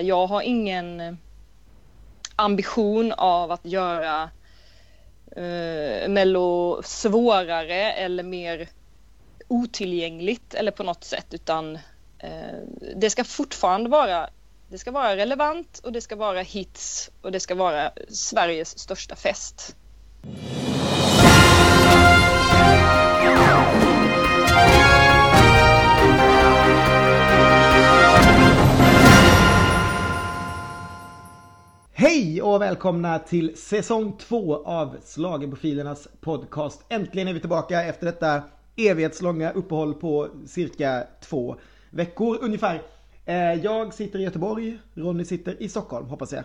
Jag har ingen eh, ambition av att göra eh, Mello svårare eller mer otillgängligt eller på något sätt utan eh, det ska fortfarande vara det ska vara relevant och det ska vara hits och det ska vara Sveriges största fest. Hej och välkomna till säsong två av Slagerprofilernas podcast. Äntligen är vi tillbaka efter detta evighetslånga uppehåll på cirka två veckor ungefär. Eh, jag sitter i Göteborg, Ronny sitter i Stockholm hoppas jag.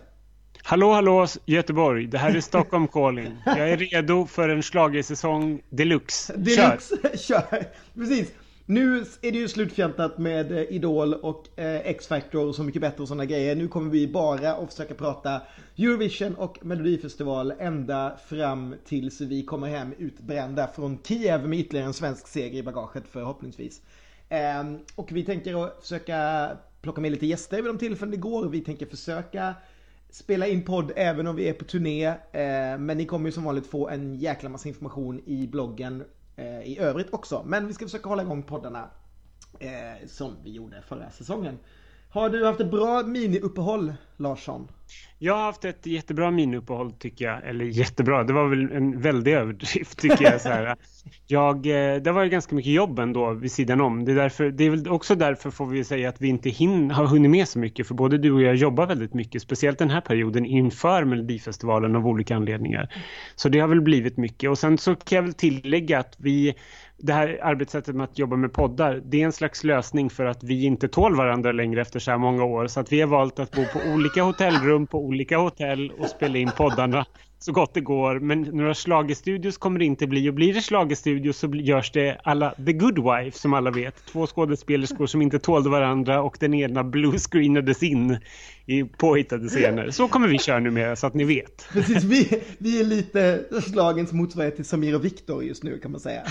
Hallå, hallå Göteborg. Det här är Stockholm calling. Jag är redo för en schlagersäsong deluxe. Deluxe, kör! kör. Precis. Nu är det ju slutfjantat med eh, Idol och eh, X-Factor och Så mycket bättre och sådana grejer. Nu kommer vi bara att försöka prata Eurovision och Melodifestival ända fram tills vi kommer hem utbrända från Kiev med ytterligare en svensk seger i bagaget förhoppningsvis. Eh, och vi tänker att försöka plocka med lite gäster vid de tillfällen det går. Vi tänker försöka spela in podd även om vi är på turné. Eh, men ni kommer ju som vanligt få en jäkla massa information i bloggen Eh, i övrigt också. Men vi ska försöka hålla igång poddarna eh, som vi gjorde förra säsongen. Har du haft ett bra miniuppehåll Larsson? Jag har haft ett jättebra miniuppehåll tycker jag. Eller jättebra, det var väl en väldig överdrift tycker jag. Så här. jag eh, det var ganska mycket jobb ändå vid sidan om. Det är, därför, det är väl också därför får vi säga att vi inte hin, har hunnit med så mycket. För både du och jag jobbar väldigt mycket. Speciellt den här perioden inför Melodifestivalen av olika anledningar. Så det har väl blivit mycket. Och sen så kan jag väl tillägga att vi det här arbetssättet med att jobba med poddar, det är en slags lösning för att vi inte tål varandra längre efter så här många år. Så att vi har valt att bo på olika hotellrum på olika hotell och spela in poddarna så gott det går. Men några slagestudios kommer det inte bli. Och blir det slagestudios så görs det alla The Good Wife som alla vet. Två skådespelerskor som inte tålde varandra och den ena bluescreenades in i påhittade scener. Så kommer vi köra nu med så att ni vet. Precis, vi, vi är lite slagens motsvarighet till Samir och Viktor just nu kan man säga.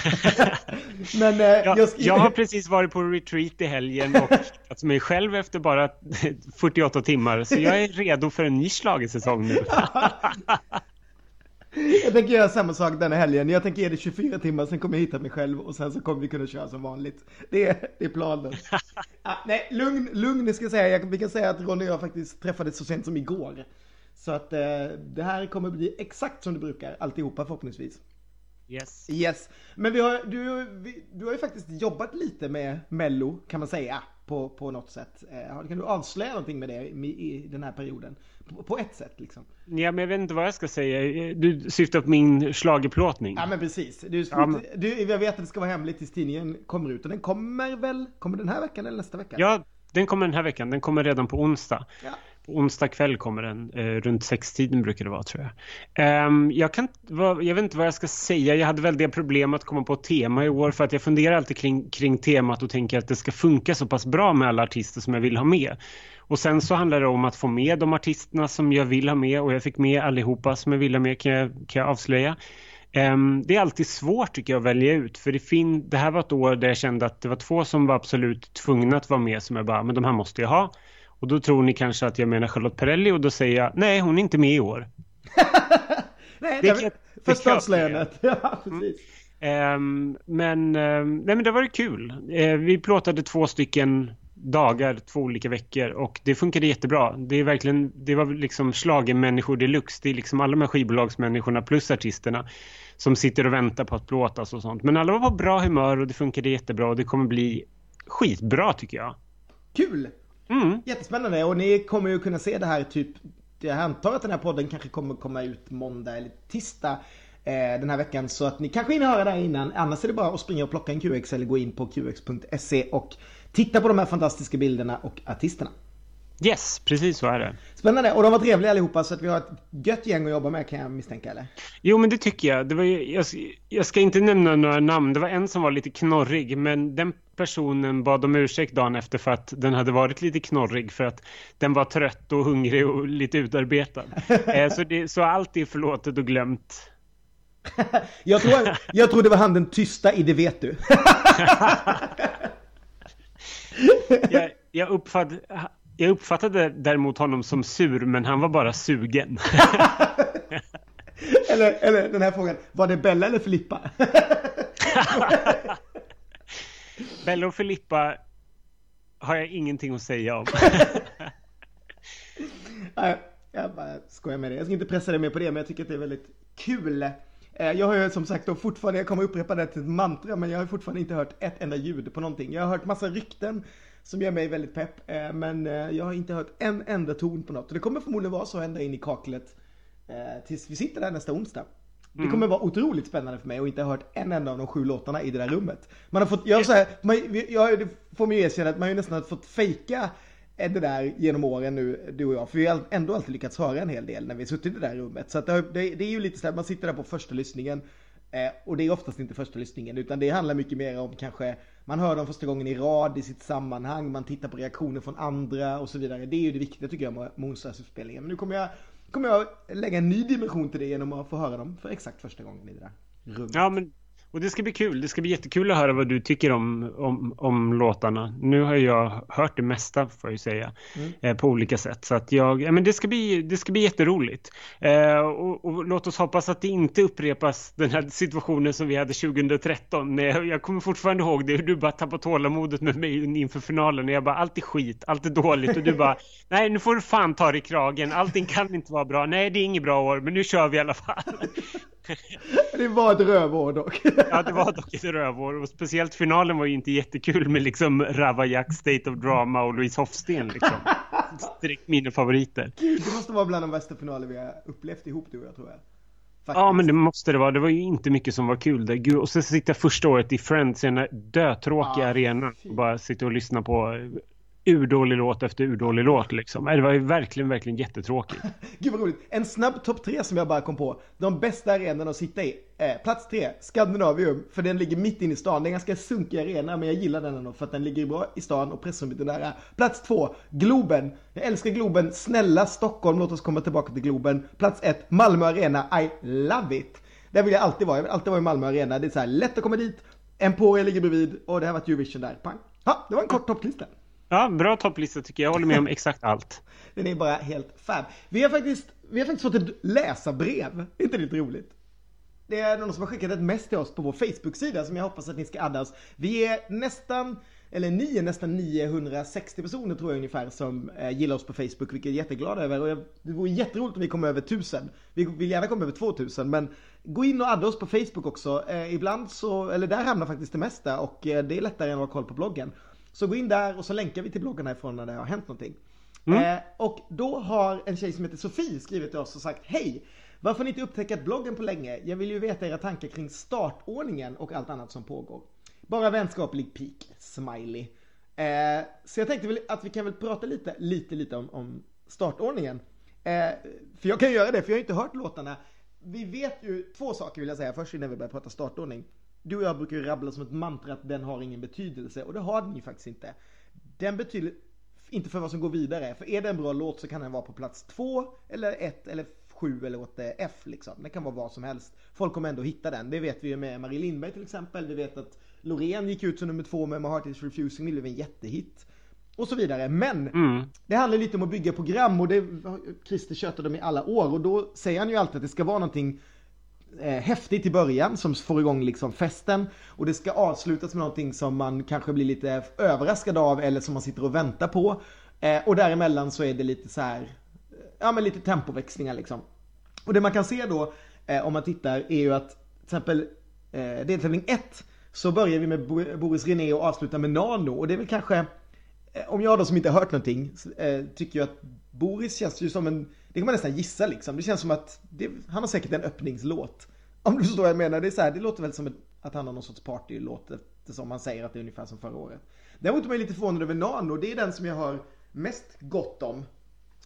Men, eh, jag, jag, jag, har precis varit på retreat i helgen och hittat mig själv efter bara 48 timmar. Så jag är redo för en ny slagesäsong nu. Jag tänker göra samma sak denna helgen. Jag tänker ge det 24 timmar, sen kommer jag hitta mig själv och sen så kommer vi kunna köra som vanligt. Det är, det är planen. Ah, nej, lugn, lugn ska jag säga. Jag, vi kan säga att Ronny och jag faktiskt träffades så sent som igår. Så att eh, det här kommer bli exakt som det brukar, alltihopa förhoppningsvis. Yes. Yes. Men vi har, du, vi, du har ju faktiskt jobbat lite med Mello kan man säga på, på något sätt. Eh, kan du avslöja någonting med det i, i den här perioden? På, på, ett sätt liksom. Ja, men jag vet inte vad jag ska säga. Du syftar på min slagerplåtning. Ja, men precis. Du, ja, men... Du, jag vet att det ska vara hemligt tills tidningen kommer ut. Och den kommer väl, kommer den här veckan eller nästa vecka? Ja, den kommer den här veckan. Den kommer redan på onsdag. Ja. På onsdag kväll kommer den. Eh, runt sextiden brukar det vara tror jag. Um, jag, kan, va, jag vet inte vad jag ska säga. Jag hade väldiga problem att komma på ett tema i år. För att jag funderar alltid kring, kring temat och tänker att det ska funka så pass bra med alla artister som jag vill ha med. Och sen så handlar det om att få med de artisterna som jag vill ha med. Och jag fick med allihopa som jag vill ha med kan jag, kan jag avslöja. Um, det är alltid svårt tycker jag att välja ut. För det, fin det här var ett år där jag kände att det var två som var absolut tvungna att vara med. Som jag bara, men de här måste jag ha. Och då tror ni kanske att jag menar Charlotte Perrelli och då säger jag nej hon är inte med i år. nej, det ja, precis. Mm. Um, men, um, nej, men det var ju kul. Uh, vi plåtade två stycken dagar, två olika veckor och det funkade jättebra. Det är verkligen, det var liksom slagemänniskor deluxe. Det är liksom alla de här skivbolagsmänniskorna plus artisterna som sitter och väntar på att plåtas och sånt. Men alla var på bra humör och det funkade jättebra och det kommer bli skitbra tycker jag. Kul! Mm. Jättespännande och ni kommer ju kunna se det här typ, jag antar att den här podden kanske kommer komma ut måndag eller tisdag eh, den här veckan så att ni kanske hinner höra det här innan. Annars är det bara att springa och plocka en QX eller gå in på qx.se och titta på de här fantastiska bilderna och artisterna. Yes, precis så är det. Spännande, och de var trevliga allihopa så att vi har ett gött gäng att jobba med kan jag misstänka eller? Jo men det tycker jag. Det var, jag, jag ska inte nämna några namn, det var en som var lite knorrig men den personen bad om ursäkt dagen efter för att den hade varit lite knorrig för att den var trött och hungrig och lite utarbetad. Eh, så, det, så allt är förlåtet och glömt. jag, tror, jag tror det var han den tysta i Det vet du. jag, jag uppfattade jag uppfattade däremot honom som sur, men han var bara sugen. eller, eller den här frågan, var det Bella eller Filippa? Bella och Filippa har jag ingenting att säga om. jag bara skojar med det. Jag ska inte pressa dig mer på det, men jag tycker att det är väldigt kul. Eh, jag har ju som sagt då fortfarande, jag kommer upprepa det till ett mantra, men jag har fortfarande inte hört ett enda ljud på någonting. Jag har hört massa rykten som gör mig väldigt pepp, eh, men eh, jag har inte hört en enda ton på något. Och det kommer förmodligen vara så ända in i kaklet tills vi sitter där nästa onsdag. Det mm. kommer vara otroligt spännande för mig och inte ha hört en enda av de sju låtarna i det där rummet. Man har fått, jag så här, man, jag, det får man ju erkänna att man ju nästan fått fejka det där genom åren nu, du och jag. För vi har ändå alltid lyckats höra en hel del när vi suttit i det där rummet. Så att det, det, är ju lite så här, man sitter där på första lyssningen. Eh, och det är oftast inte första lyssningen, utan det handlar mycket mer om kanske man hör dem första gången i rad i sitt sammanhang, man tittar på reaktioner från andra och så vidare. Det är ju det viktiga tycker jag med onsdagsuppspelningen. Men nu kommer jag, kommer jag lägga en ny dimension till det genom att få höra dem för exakt första gången i det där rummet. Ja, men och det ska bli kul. Det ska bli jättekul att höra vad du tycker om, om, om låtarna. Nu har jag hört det mesta, får jag säga, mm. eh, på olika sätt. Så att jag, ja, men det, ska bli, det ska bli jätteroligt. Eh, och, och, låt oss hoppas att det inte upprepas den här situationen som vi hade 2013. Jag, jag kommer fortfarande ihåg det, hur du bara tappade tålamodet med mig inför finalen. Och jag bara, allt är skit, allt är dåligt. Och du bara, nej nu får du fan ta dig i kragen. Allting kan inte vara bra. Nej, det är inget bra år, men nu kör vi i alla fall. Det var ett rövår dock. ja, det var dock ett rövår. Och speciellt finalen var ju inte jättekul med liksom Ravajak, State of Drama och Louise Hofsten. Liksom. Strikt mina favoriter. Gud, det måste vara bland de bästa finaler vi har upplevt ihop du och jag tror jag. Faktiskt. Ja, men det måste det vara. Det var ju inte mycket som var kul där. Gud, och så sitta första året i Friends i en dötråkiga ah, arena och bara sitta och lyssna på urdålig låt efter urdålig låt liksom. Det var ju verkligen, verkligen jättetråkigt. Gud vad roligt. En snabb topp tre som jag bara kom på. De bästa arenorna att sitta i. Eh, plats tre, Skandinavium. För den ligger mitt inne i stan. Det är en ganska sunkig arena, men jag gillar den ändå för att den ligger bra i stan och pressrummet är nära. Plats två, Globen. Jag älskar Globen. Snälla Stockholm, låt oss komma tillbaka till Globen. Plats ett, Malmö Arena. I love it. Där vill jag alltid vara. Jag vill alltid vara i Malmö Arena. Det är så här lätt att komma dit. Emporia ligger bredvid och det har varit Eurovision där. Pang. Ja, det var en kort topplista. Ja, bra topplista tycker jag. Jag håller med om exakt allt. Den är bara helt fab. Vi har faktiskt, vi har faktiskt fått ett läsarbrev. Är inte det lite roligt? Det är någon som har skickat ett mess till oss på vår Facebook-sida som jag hoppas att ni ska adda oss. Vi är nästan, eller ni är nästan 960 personer tror jag ungefär som eh, gillar oss på Facebook, vilket jag är jätteglad över. Och jag, det vore jätteroligt om vi kom över 1000. Vi vill gärna komma över 2000, men gå in och adda oss på Facebook också. Eh, ibland så, eller där hamnar faktiskt det mesta och eh, det är lättare än att ha koll på bloggen. Så gå in där och så länkar vi till bloggarna ifrån när det har hänt någonting. Mm. Eh, och då har en tjej som heter Sofie skrivit till oss och sagt Hej! Varför har ni inte upptäckt bloggen på länge? Jag vill ju veta era tankar kring startordningen och allt annat som pågår. Bara vänskaplig pik, smiley. Eh, så jag tänkte väl att vi kan väl prata lite, lite, lite om, om startordningen. Eh, för jag kan göra det, för jag har inte hört låtarna. Vi vet ju två saker vill jag säga först innan vi börjar prata startordning du och jag brukar ju rabbla som ett mantra att den har ingen betydelse och det har den ju faktiskt inte. Den betyder inte för vad som går vidare, för är det en bra låt så kan den vara på plats två eller ett eller sju eller åt F liksom. Det kan vara vad som helst. Folk kommer ändå hitta den. Det vet vi ju med Marie Lindberg till exempel. Vi vet att Loreen gick ut som nummer två med My Heart Is Refusing, det blev en jättehit. Och så vidare. Men mm. det handlar lite om att bygga program och det Christer tjötade om i alla år och då säger han ju alltid att det ska vara någonting eh, häftigt i början som får igång liksom festen och det ska avslutas med någonting som man kanske blir lite överraskad av eller som man sitter och väntar på. Eh, och däremellan så är det lite så här, eh, ja men lite tempoväxlingar liksom. Och det man kan se då eh, om man tittar är ju att till exempel eh, deltävling 1 så börjar vi med Boris René och avslutar med Nano och det är väl kanske eh, om jag då som inte har hört någonting eh, tycker ju att Boris känns ju som en det kan man nästan gissa liksom. Det känns som att det, han har säkert en öppningslåt. Om du förstår vad jag menar. Det, är så här, det låter väl som att han har någon sorts partylåt eftersom man säger att det är ungefär som förra året. Däremot är man lite förvånad över Nano. Det är den som jag har mest gott om.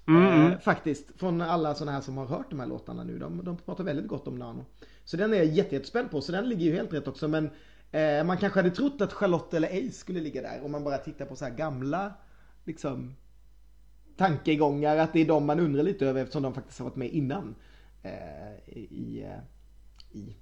Mm. Eh, faktiskt. Från alla sådana här som har hört de här låtarna nu. De, de pratar väldigt gott om Nano. Så den är jag jättespänd på. Så den ligger ju helt rätt också. Men eh, man kanske hade trott att Charlotte eller Ace skulle ligga där. Om man bara tittar på så här gamla liksom tankegångar, att det är de man undrar lite över eftersom de faktiskt har varit med innan. Eh, i, i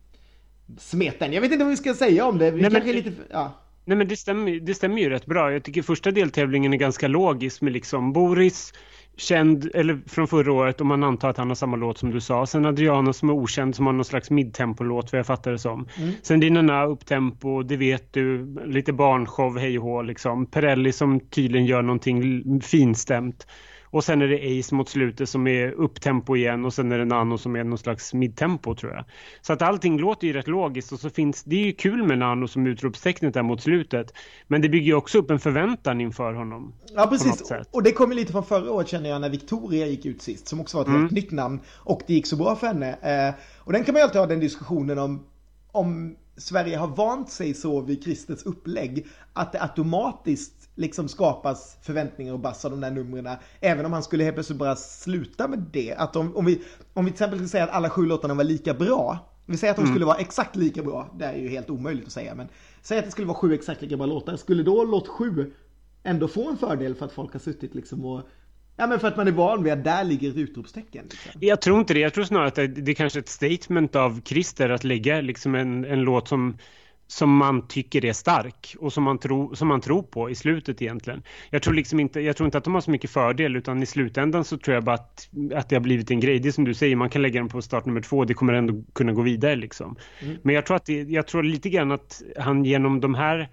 smeten. Jag vet inte vad vi ska säga om det. Vi Nej, kanske men, lite, ja. Nej men det stämmer, det stämmer ju rätt bra. Jag tycker första deltävlingen är ganska logisk med liksom Boris, känd, eller från förra året, om man antar att han har samma låt som du sa. Sen Adriana som är okänd som har någon slags midtempolåt vad jag fattar det som. Mm. Sen Dinana upptempo, det vet du, lite barnshow, hej och liksom. Perelli som tydligen gör någonting finstämt. Och sen är det Ace mot slutet som är upptempo igen och sen är det Nano som är någon slags midtempo tror jag. Så att allting låter ju rätt logiskt och så finns det är ju kul med Nano som utropstecknet där mot slutet. Men det bygger ju också upp en förväntan inför honom. Ja precis och det kommer lite från förra året känner jag när Victoria gick ut sist som också var ett mm. helt nytt namn och det gick så bra för henne. Eh, och den kan man ju alltid ha den diskussionen om om Sverige har vant sig så vid Christers upplägg att det automatiskt liksom skapas förväntningar och bass av de där numren. Även om han skulle helt plötsligt bara sluta med det. Att om, om, vi, om vi till exempel skulle säga att alla sju låtarna var lika bra. Vi säger att de mm. skulle vara exakt lika bra. Det är ju helt omöjligt att säga. Men säg att det skulle vara sju exakt lika bra låtar. Skulle då låt sju ändå få en fördel för att folk har suttit liksom och Ja men för att man är van vid att där ligger ett utropstecken. Liksom. Jag tror inte det. Jag tror snarare att det, det är kanske är ett statement av Christer att lägga liksom en, en låt som som man tycker är stark och som man, tro, som man tror på i slutet egentligen. Jag tror, liksom inte, jag tror inte att de har så mycket fördel utan i slutändan så tror jag bara att, att det har blivit en grej. Det är som du säger, man kan lägga den på start nummer två, det kommer ändå kunna gå vidare liksom. Mm. Men jag tror, att det, jag tror lite grann att han genom de här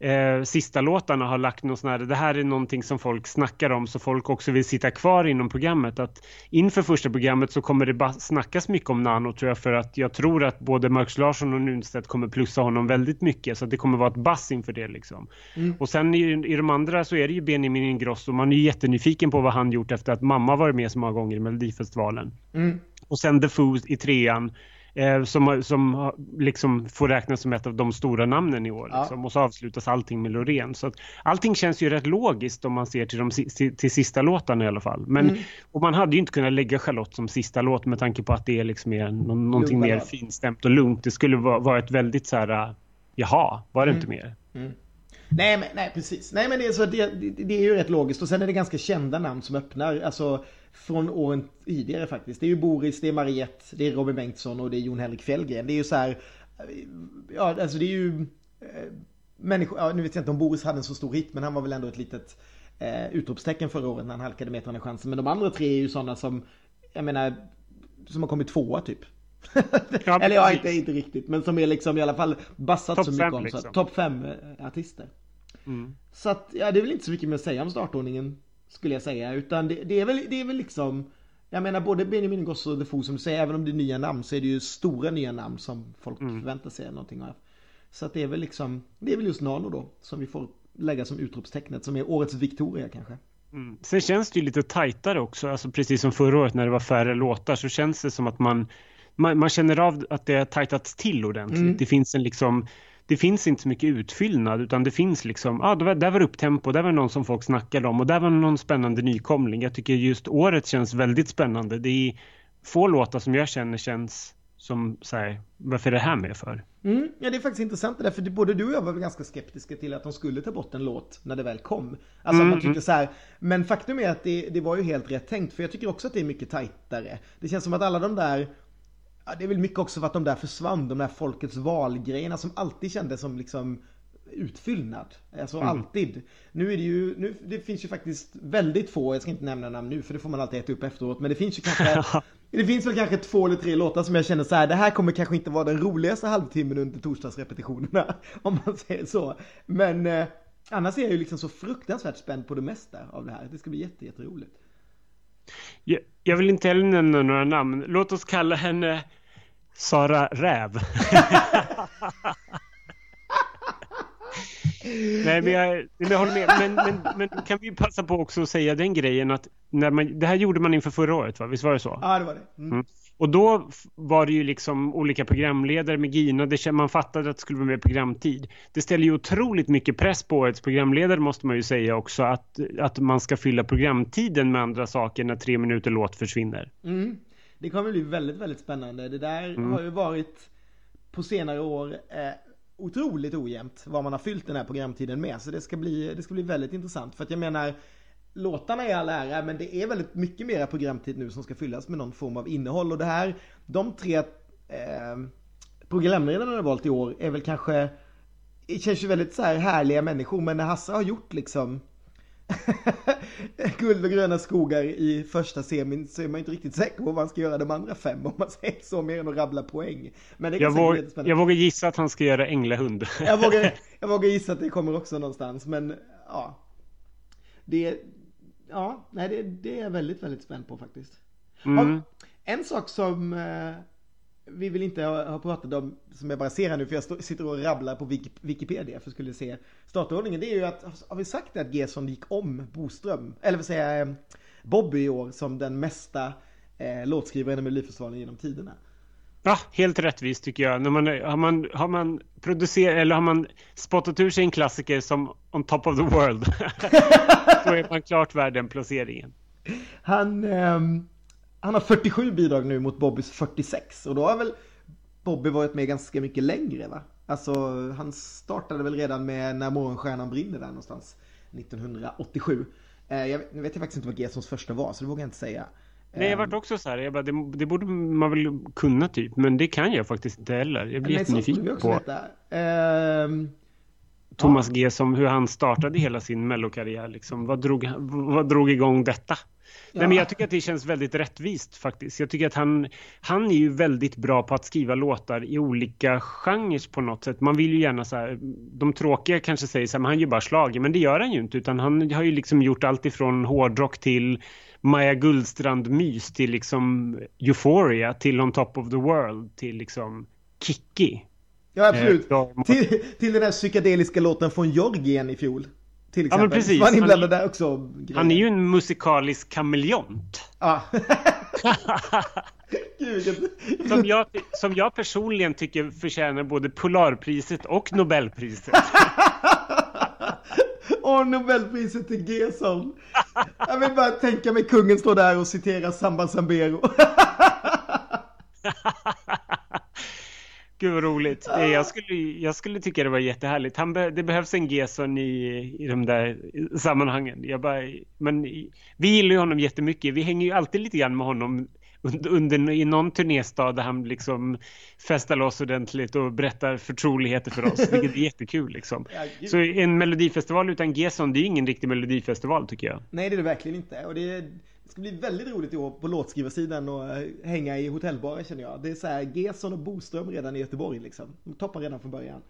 eh, sista låtarna har lagt något sån här, det här är någonting som folk snackar om så folk också vill sitta kvar inom programmet. Att inför första programmet så kommer det bara snackas mycket om Nano tror jag för att jag tror att både Marcus Larsson och Nunstedt kommer plussa honom väldigt mycket så det kommer vara ett bass inför det liksom. Mm. Och sen i, i de andra så är det ju Benjamin Ingrosso, man är ju jättenyfiken på vad han gjort efter att mamma varit med så många gånger i Melodifestivalen. Mm. Och sen The Foo i trean eh, som, som liksom får räknas som ett av de stora namnen i år. Ja. Liksom. Och så avslutas allting med Loreen. Så att allting känns ju rätt logiskt om man ser till, de, till, till sista låtarna i alla fall. Men, mm. Och man hade ju inte kunnat lägga Charlotte som sista låt med tanke på att det är liksom är no någonting mer finstämt och lugnt. Det skulle vara, vara ett väldigt så här, jaha, var det mm. inte mer? Mm. Nej, men, nej, precis. Nej, men det är, så, det, det, är ju rätt logiskt. Och sen är det ganska kända namn som öppnar. Alltså, från åren tidigare faktiskt. Det är ju Boris, det är Mariette, det är Robin Bengtsson och det är Jon Henrik Fjällgren. Det är ju så här, ja alltså det är ju eh, människor, ja, nu vet jag inte om Boris hade en så stor hit men han var väl ändå ett litet eh, utropstecken förra året när han halkade med till chansen. Men de andra tre är ju sådana som, jag menar, som har kommit tvåa typ. Eller ja, inte, inte riktigt, men som är liksom i alla fall bassat top så mycket om. Liksom. Topp fem eh, artister. Mm. Så att, ja det är väl inte så mycket mer att säga om startordningen skulle jag säga. Utan det, det, är, väl, det är väl liksom jag menar både Benjamin Ingrosso och The Foo som du säger, även om det är nya namn så är det ju stora nya namn som folk mm. förväntar sig någonting av. Så att det är väl liksom, det är väl just Nano då som vi får lägga som utropstecknet som är årets Victoria kanske. Mm. Sen känns det ju lite tajtare också, alltså precis som förra året när det var färre låtar så känns det som att man man, man känner av att det har tajtats till ordentligt. Mm. Det finns en liksom det finns inte så mycket utfyllnad utan det finns liksom, ja ah, där var upptempo, där var någon som folk snackade om och där var någon spännande nykomling. Jag tycker just året känns väldigt spännande. Det är få låtar som jag känner känns som så här, varför är det här med för? Mm, ja det är faktiskt intressant det där för både du och jag var väl ganska skeptiska till att de skulle ta bort en låt när det väl kom. Alltså mm, man tyckte så här, men faktum är att det, det var ju helt rätt tänkt för jag tycker också att det är mycket tajtare. Det känns som att alla de där Ja, det är väl mycket också för att de där försvann, de där folkets valgrejerna som alltid kändes som liksom utfyllnad. Alltså mm. alltid. Nu är det ju, nu, det finns ju faktiskt väldigt få, jag ska inte nämna namn nu för det får man alltid äta upp efteråt, men det finns ju kanske Det finns väl kanske två eller tre låtar som jag känner så här, det här kommer kanske inte vara den roligaste halvtimmen under torsdagsrepetitionerna, om man säger så. Men eh, annars är jag ju liksom så fruktansvärt spänd på det mesta av det här. Det ska bli jätte, jätteroligt. Jag, jag vill inte heller nämna några namn. Låt oss kalla henne Sara Räv. Nej, men jag, jag håller med. Men, men, men kan vi passa på också att säga den grejen att när man, det här gjorde man inför förra året, va? Visst var det så? Ja, det var det. Mm. Mm. Och då var det ju liksom olika programledare med Gina. Det, man fattade att det skulle vara mer programtid. Det ställer ju otroligt mycket press på årets programledare måste man ju säga också. Att, att man ska fylla programtiden med andra saker när tre minuter låt försvinner. Mm. Det kommer bli väldigt, väldigt spännande. Det där mm. har ju varit på senare år eh, otroligt ojämnt vad man har fyllt den här programtiden med. Så det ska bli, det ska bli väldigt intressant. För att jag menar låtarna är all ära, men det är väldigt mycket mera programtid nu som ska fyllas med någon form av innehåll. Och det här, de tre eh, programledarna har valt i år är väl kanske känns ju väldigt så här härliga människor men när Hasse har gjort liksom guld och gröna skogar i första semin så är man inte riktigt säker på vad man ska göra de andra fem om man säger så mer än att rabbla poäng. Men det jag, våg, jag vågar gissa att han ska göra Änglahund. jag, vågar, jag vågar gissa att det kommer också någonstans men ja. Det, ja, nej det, det är jag väldigt, väldigt spänd på faktiskt. Mm. En sak som eh, vi vill inte ha, pratat om, som jag bara ser här nu, för jag sitter och rabblar på Wikipedia för att skulle se startordningen. Det är ju att, har vi sagt att Gesson gick om Boström, eller vad säger jag, Bobby i år som den mesta eh, låtskrivaren i Melodifestivalen genom tiderna? Ja, helt rättvist tycker jag. När man, har, man, har man producerat eller har man spottat ur sig en klassiker som On Top of the World då är man klart värd den placeringen. Han, eh, han har 47 bidrag nu mot Bobbys 46 och då har väl Bobby varit med ganska mycket längre va? Alltså han startade väl redan med När morgonstjärnan brinner där någonstans 1987. Eh, jag vet faktiskt inte vad Gesons första var så det vågar jag inte säga. Nej, jag vart också så här, jag bara, det, det, borde man väl kunna typ, men det kan jag faktiskt inte heller. Jag blir jättenyfiken på uh, Thomas ja. G som hur han startade hela sin mellokarriär liksom. Vad drog, vad drog igång detta? Nej, men jag tycker att det känns väldigt rättvist faktiskt. Jag tycker att han, han är ju väldigt bra på att skriva låtar i olika genrer på något sätt. Man vill ju gärna så här, de tråkiga kanske säger så här, men han gör bara slag. Men det gör han ju inte, utan han har ju liksom gjort allt ifrån hårdrock till Maja Gullstrand-mys till liksom Euphoria till On Top of the World till liksom Kiki. Ja absolut. Eh, till, till den där psykedeliska låten från Georgien i fjol. Till exempel. Ja, men precis. Han inblandad där också? Han är ju en musikalisk kameleont. Ja. som, jag, som jag personligen tycker förtjänar både Polarpriset och Nobelpriset. Och Nobelpriset till Gesson. Jag vill bara tänka mig kungen står där och citerar Samba Sambero. Gud vad roligt. Jag skulle, jag skulle tycka det var jättehärligt. Han be, det behövs en Gesson i, i de där sammanhangen. Jag bara, men vi gillar ju honom jättemycket. Vi hänger ju alltid lite grann med honom under, under, i någon turnésdag där han liksom festar loss ordentligt och berättar förtroligheter för oss, vilket är jättekul liksom. Ja, så en melodifestival utan Gesson, det är ingen riktig melodifestival tycker jag. Nej, det är det verkligen inte. Och det, det ska bli väldigt roligt i år på låtskrivarsidan och eh, hänga i hotellbarer känner jag. Det är så här Gesson och Boström redan i Göteborg liksom. De toppar redan från början.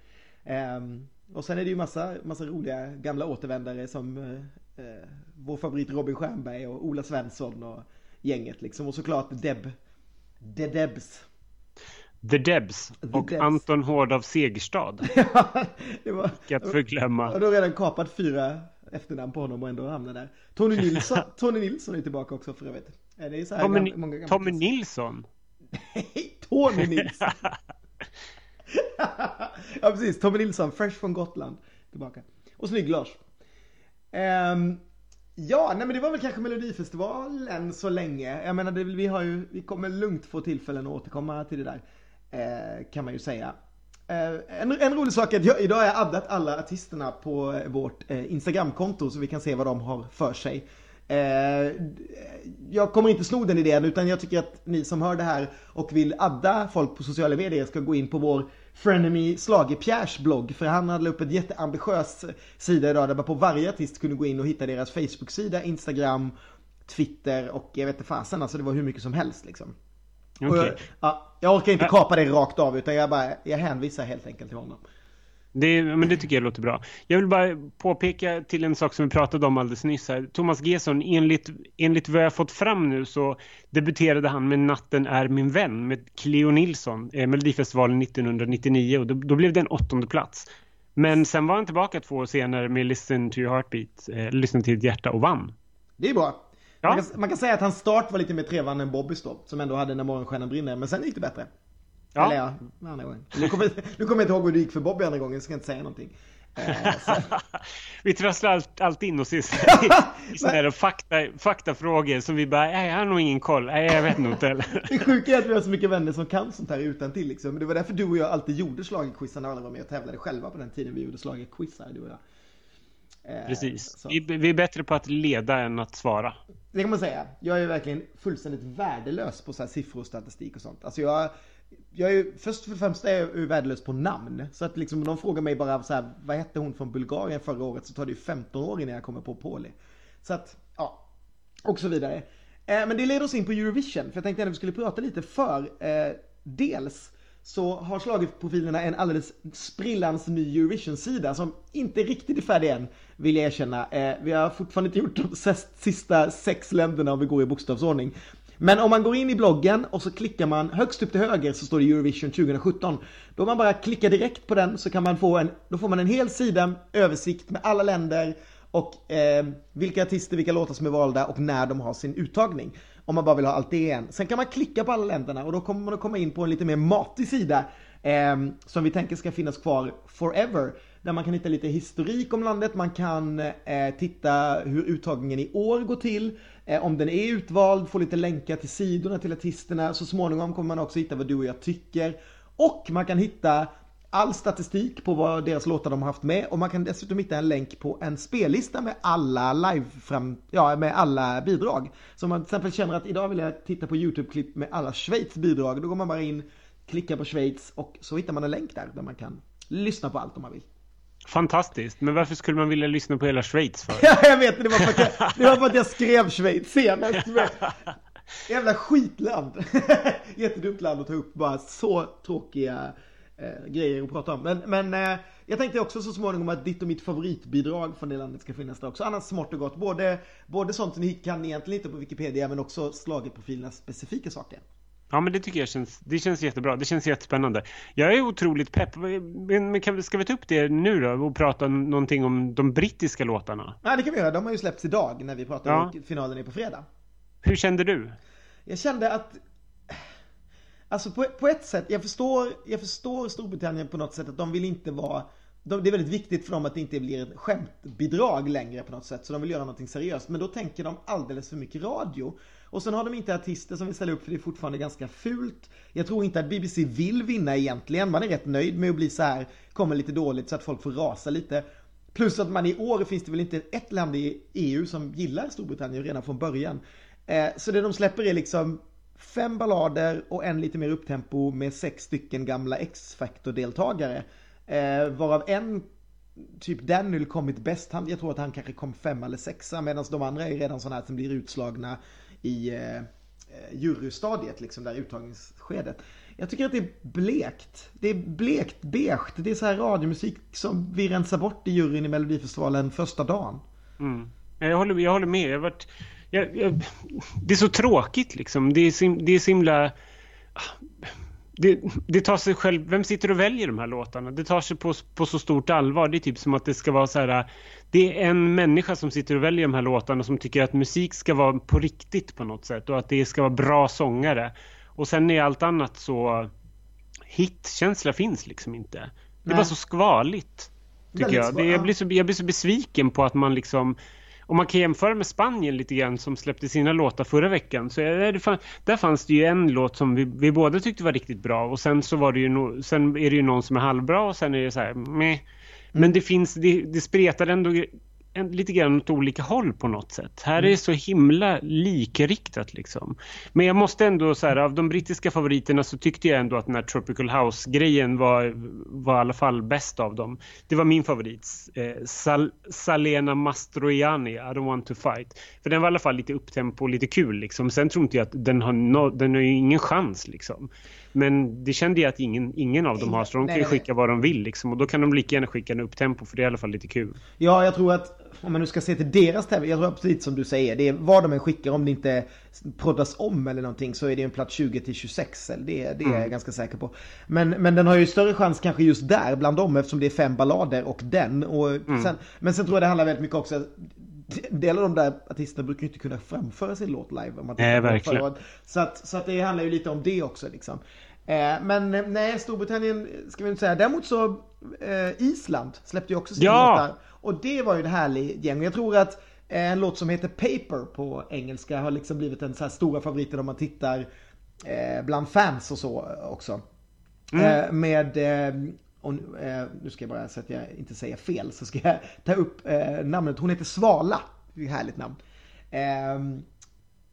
Um, och sen är det ju massa, massa roliga gamla återvändare som uh, uh, vår favorit Robin Stjernberg och Ola Svensson och gänget liksom. Och såklart Deb. The Debs. The Debs The och Debs. Anton Hård av Segerstad. ja, det var... Att förglömma. Och då har redan kapat fyra efternamn på honom och ändå hamnar där. Tony Nilsson, Tony Nilsson är tillbaka också för övrigt. Det är så här Tommy, gamla, många gamla Tommy Nilsson? Nej, Tony Nilsson. ja precis, Tommy Nilsson, fresh från Gotland. Tillbaka. Och snygg Lars. Um, Ja, nej men det var väl kanske Melodifestivalen så länge. Jag menar, det, vi, har ju, vi kommer lugnt få tillfällen att återkomma till det där. Eh, kan man ju säga. Eh, en, en, rolig sak är att jag, idag har jag addat alla artisterna på eh, vårt eh, Instagramkonto så vi kan se vad de har för sig. Eh, jag kommer inte sno den idén utan jag tycker att ni som hör det här och vill adda folk på sociala medier ska gå in på vår Frenemy Slager-Pierres blogg. För han hade upp ett jätteambitiös eh, sida idag där man på varje artist kunde gå in och hitta deras Facebook-sida, Instagram, Twitter och jag vet inte fasen alltså det var hur mycket som helst liksom. Okay. Jag, ja, jag orkar inte kapa det rakt av utan jag bara, jag hänvisar helt enkelt till honom. Det, men det tycker jag låter bra. Jag vill bara påpeka till en sak som vi pratade om alldeles nyss här. Thomas Gesson, enligt, enligt vad jag fått fram nu så debuterade han med Natten är min vän med Cleo Nilsson, eh, Melodifestivalen 1999 och då, då, blev det en åttonde plats. Men sen var han tillbaka två år senare med Listen to your heartbeat, eh, Listen till ditt hjärta och vann. Det är bra. Ja. Man, kan, man, kan, säga att hans start var lite mer trevande än Bobbys då, som ändå hade När morgonstjärnan brinner, men sen gick det bättre. Ja. Eller ja, andra gången. Nu kommer, nu kommer jag inte ihåg hur det gick för Bobby andra gången, så ska jag inte säga någonting. Eh, vi trasslar allt, allt in oss i, i sådana fakta, faktafrågor som vi bara, nej jag har nog ingen koll, nej jag vet nog inte Det sjuka är att vi har så mycket vänner som kan sånt här utan till liksom. Men det var därför du och jag alltid gjorde schlagerquizar när alla var med och tävlade själva på den tiden vi gjorde schlagerquizar, du och jag. Eh, Precis. Vi, vi, är bättre på att leda än att svara. Det kan man säga. Jag är verkligen fullständigt värdelös på så här siffror och statistik och sånt. Alltså jag jag är först och främst är jag värdelös på namn. Så att liksom de frågar mig bara så här, vad hette hon från Bulgarien förra året? Så tar det ju 15 år innan jag kommer på Pauli. Så att, ja. Och så vidare. Eh, men det leder oss in på Eurovision. För jag tänkte att vi skulle prata lite för, eh, dels så har slagprofilerna en alldeles sprillans ny Eurovision-sida som inte riktigt är färdig än, vill jag erkänna. Eh, vi har fortfarande inte gjort de sista sex länderna om vi går i bokstavsordning. Men om man går in i bloggen och så klickar man högst upp till höger så står det Eurovision 2017. Då man bara klickar direkt på den så kan man få en, då får man en hel sida översikt med alla länder och eh, vilka artister, vilka låtar som är valda och när de har sin uttagning. Om man bara vill ha allt det igen. Sen kan man klicka på alla länderna och då kommer man att komma in på en lite mer matig sida eh, som vi tänker ska finnas kvar forever. Där man kan hitta lite historik om landet, man kan eh, titta hur uttagningen i år går till, eh, om den är utvald, få lite länkar till sidorna till artisterna. Så småningom kommer man också hitta vad du och jag tycker. Och man kan hitta all statistik på vad deras låtar de har haft med och man kan dessutom hitta en länk på en spellista med alla live fram, ja med alla bidrag. Så om man till exempel känner att idag vill jag titta på YouTube-klipp med alla Schweiz bidrag, då går man bara in, klickar på Schweiz och så hittar man en länk där, där man kan lyssna på allt om man vill. Fantastiskt, men varför skulle man vilja lyssna på hela Schweiz för? Ja, jag vet, det var för att jag, det var för att jag skrev Schweiz senast. Jävla skitland. Jättedumt land att ta upp, bara så tråkiga eh, grejer att prata om. Men, men eh, jag tänkte också så småningom att ditt och mitt favoritbidrag från det landet ska finnas där också. Annars smått och gott. Både, både sånt som ni kan egentligen inte på Wikipedia men också slagerprofilernas specifika saker. Ja, men det tycker jag känns, det känns jättebra. Det känns jättespännande. Jag är otroligt pepp. Men, men kan, ska vi ta upp det nu då och prata någonting om de brittiska låtarna? Ja, det kan vi göra. De har ju släppts idag när vi pratar ja. om finalen är på fredag. Hur kände du? Jag kände att Alltså på, på ett sätt, jag förstår, jag förstår Storbritannien på något sätt att de vill inte vara de, det är väldigt viktigt för dem att det inte blir ett skämtbidrag längre på något sätt. Så de vill göra någonting seriöst. Men då tänker de alldeles för mycket radio. Och sen har de inte artister som vill ställa upp för det är fortfarande ganska fult. Jag tror inte att BBC vill vinna egentligen. Man är rätt nöjd med att bli så här, kommer lite dåligt så att folk får rasa lite. Plus att man i år finns det väl inte ett land i EU som gillar Storbritannien redan från början. Eh, så det de släpper är liksom fem ballader och en lite mer upptempo med sex stycken gamla X-Factor-deltagare. Eh, varav en, typ Daniel kommit bäst. Han, jag tror att han kanske kom fem eller sexa medan de andra är redan sådana här som blir utslagna i eh, jurystadiet, liksom där uttagningsskedet. Jag tycker att det är blekt. Det är blekt beige. Det är så här radiomusik som vi rensar bort i juryn i Melodifestivalen första dagen. Mm. Jag, håller, jag håller med. Jag varit, jag, jag, det är så tråkigt liksom. Det är, sim, det är så himla... Det, det, tar sig själv, vem sitter och väljer de här låtarna? Det tar sig på, på så stort allvar. Det är typ som att det ska vara så här, det är en människa som sitter och väljer de här låtarna som tycker att musik ska vara på riktigt på något sätt och att det ska vara bra sångare. Och sen är allt annat så hitkänsla finns liksom inte. Det är Nej. bara så skvaligt. Tycker jag. Det, jag, blir så, jag blir så besviken på att man liksom om man kan jämföra med Spanien lite grann som släppte sina låtar förra veckan så är det, där fanns det ju en låt som vi, vi båda tyckte var riktigt bra och sen så var det ju no, sen är det ju någon som är halvbra och sen är det så här meh. Men mm. det finns, det, det spretar ändå en, lite grann åt olika håll på något sätt. Här mm. är det så himla likriktat liksom. Men jag måste ändå så här, av de brittiska favoriterna så tyckte jag ändå att den här Tropical House-grejen var, var i alla fall bäst av dem. Det var min favorit. Eh, Sal Salena Mastroianni, I don't want to fight. För den var i alla fall lite upptempo och lite kul liksom. Sen tror inte jag att den har, no den har ju ingen chans liksom. Men det kände jag att ingen, ingen av dem har så de kan ju skicka vad de vill liksom. Och då kan de lika gärna skicka en upptempo för det är i alla fall lite kul. Ja, jag tror att om man nu ska se till deras tävling, jag tror precis som du säger, det är vad de än skickar om det inte proddas om eller någonting så är det en plats 20 till 26. Det, det är mm. jag ganska säker på. Men, men den har ju större chans kanske just där bland dem eftersom det är fem ballader och den. Och mm. sen, men sen tror jag det handlar väldigt mycket också del av de där artisterna brukar ju inte kunna framföra sin låt live. Om man nej, verkligen. Så att, så att det handlar ju lite om det också liksom. Eh, men eh, nej, Storbritannien ska vi inte säga. Däremot så eh, Island släppte ju också sin ja! låtar. Och det var ju ett härligt gäng. Jag tror att en låt som heter Paper på engelska har liksom blivit en så här stora favorit om man tittar bland fans och så också. Mm. Med och nu ska jag bara så att jag inte säger fel så ska jag ta upp namnet. Hon heter Svala. Det är ett härligt namn.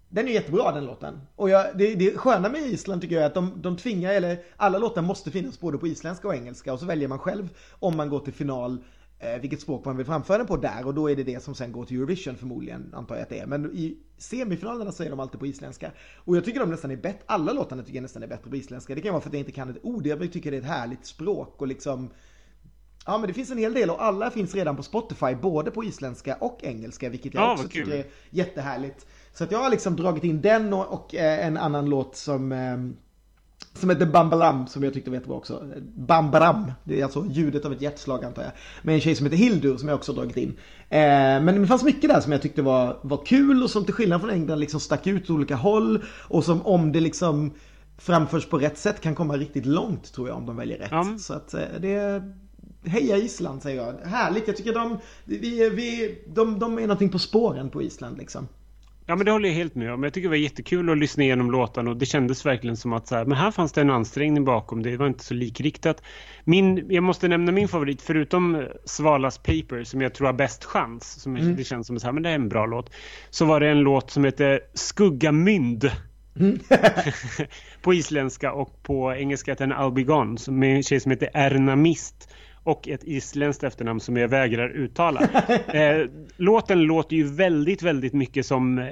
Den är jättebra den låten. Och jag, det, det sköna med Island tycker jag är att de, de tvingar, eller alla låtar måste finnas både på isländska och engelska och så väljer man själv om man går till final eh, vilket språk man vill framföra den på där och då är det det som sen går till Eurovision förmodligen antar jag att det är. Men i semifinalerna så är de alltid på isländska. Och jag tycker de nästan är bättre, alla låtarna tycker jag nästan är bättre på isländska. Det kan vara för att jag inte kan ett ord, jag tycker det är ett härligt språk och liksom Ja men det finns en hel del och alla finns redan på Spotify både på isländska och engelska vilket jag Ja, också tycker är jättehärligt. Så att jag har liksom dragit in den och, och eh, en annan låt som eh, som heter Bambalam som jag tyckte var jättebra också. Bambaram, det är alltså ljudet av ett hjärtslag antar jag. Med en tjej som heter Hildur som jag också har dragit in. Eh, men det fanns mycket där som jag tyckte var, var kul och som till skillnad från England liksom stack ut åt olika håll. Och som om det liksom framförs på rätt sätt kan komma riktigt långt tror jag om de väljer rätt. Ja. Så att eh, det Heja Island säger jag. Härligt, jag tycker de, vi, vi, de, de är någonting på spåren på Island liksom. Ja men det håller jag helt med om. Jag tycker det var jättekul att lyssna igenom låtarna och det kändes verkligen som att så här, men här fanns det en ansträngning bakom. Det var inte så likriktat. Min, jag måste nämna min favorit, förutom Svalas Paper som jag tror har bäst chans, som Mm. det känns som så här, men det är en bra låt. Så var det en låt som heter Skuggamynd. Mm. på isländska och på engelska heter den Albigon som är en tjej som heter Erna Mist och ett isländskt efternamn som jag vägrar uttala. Eh, låten låter ju väldigt, väldigt mycket som eh,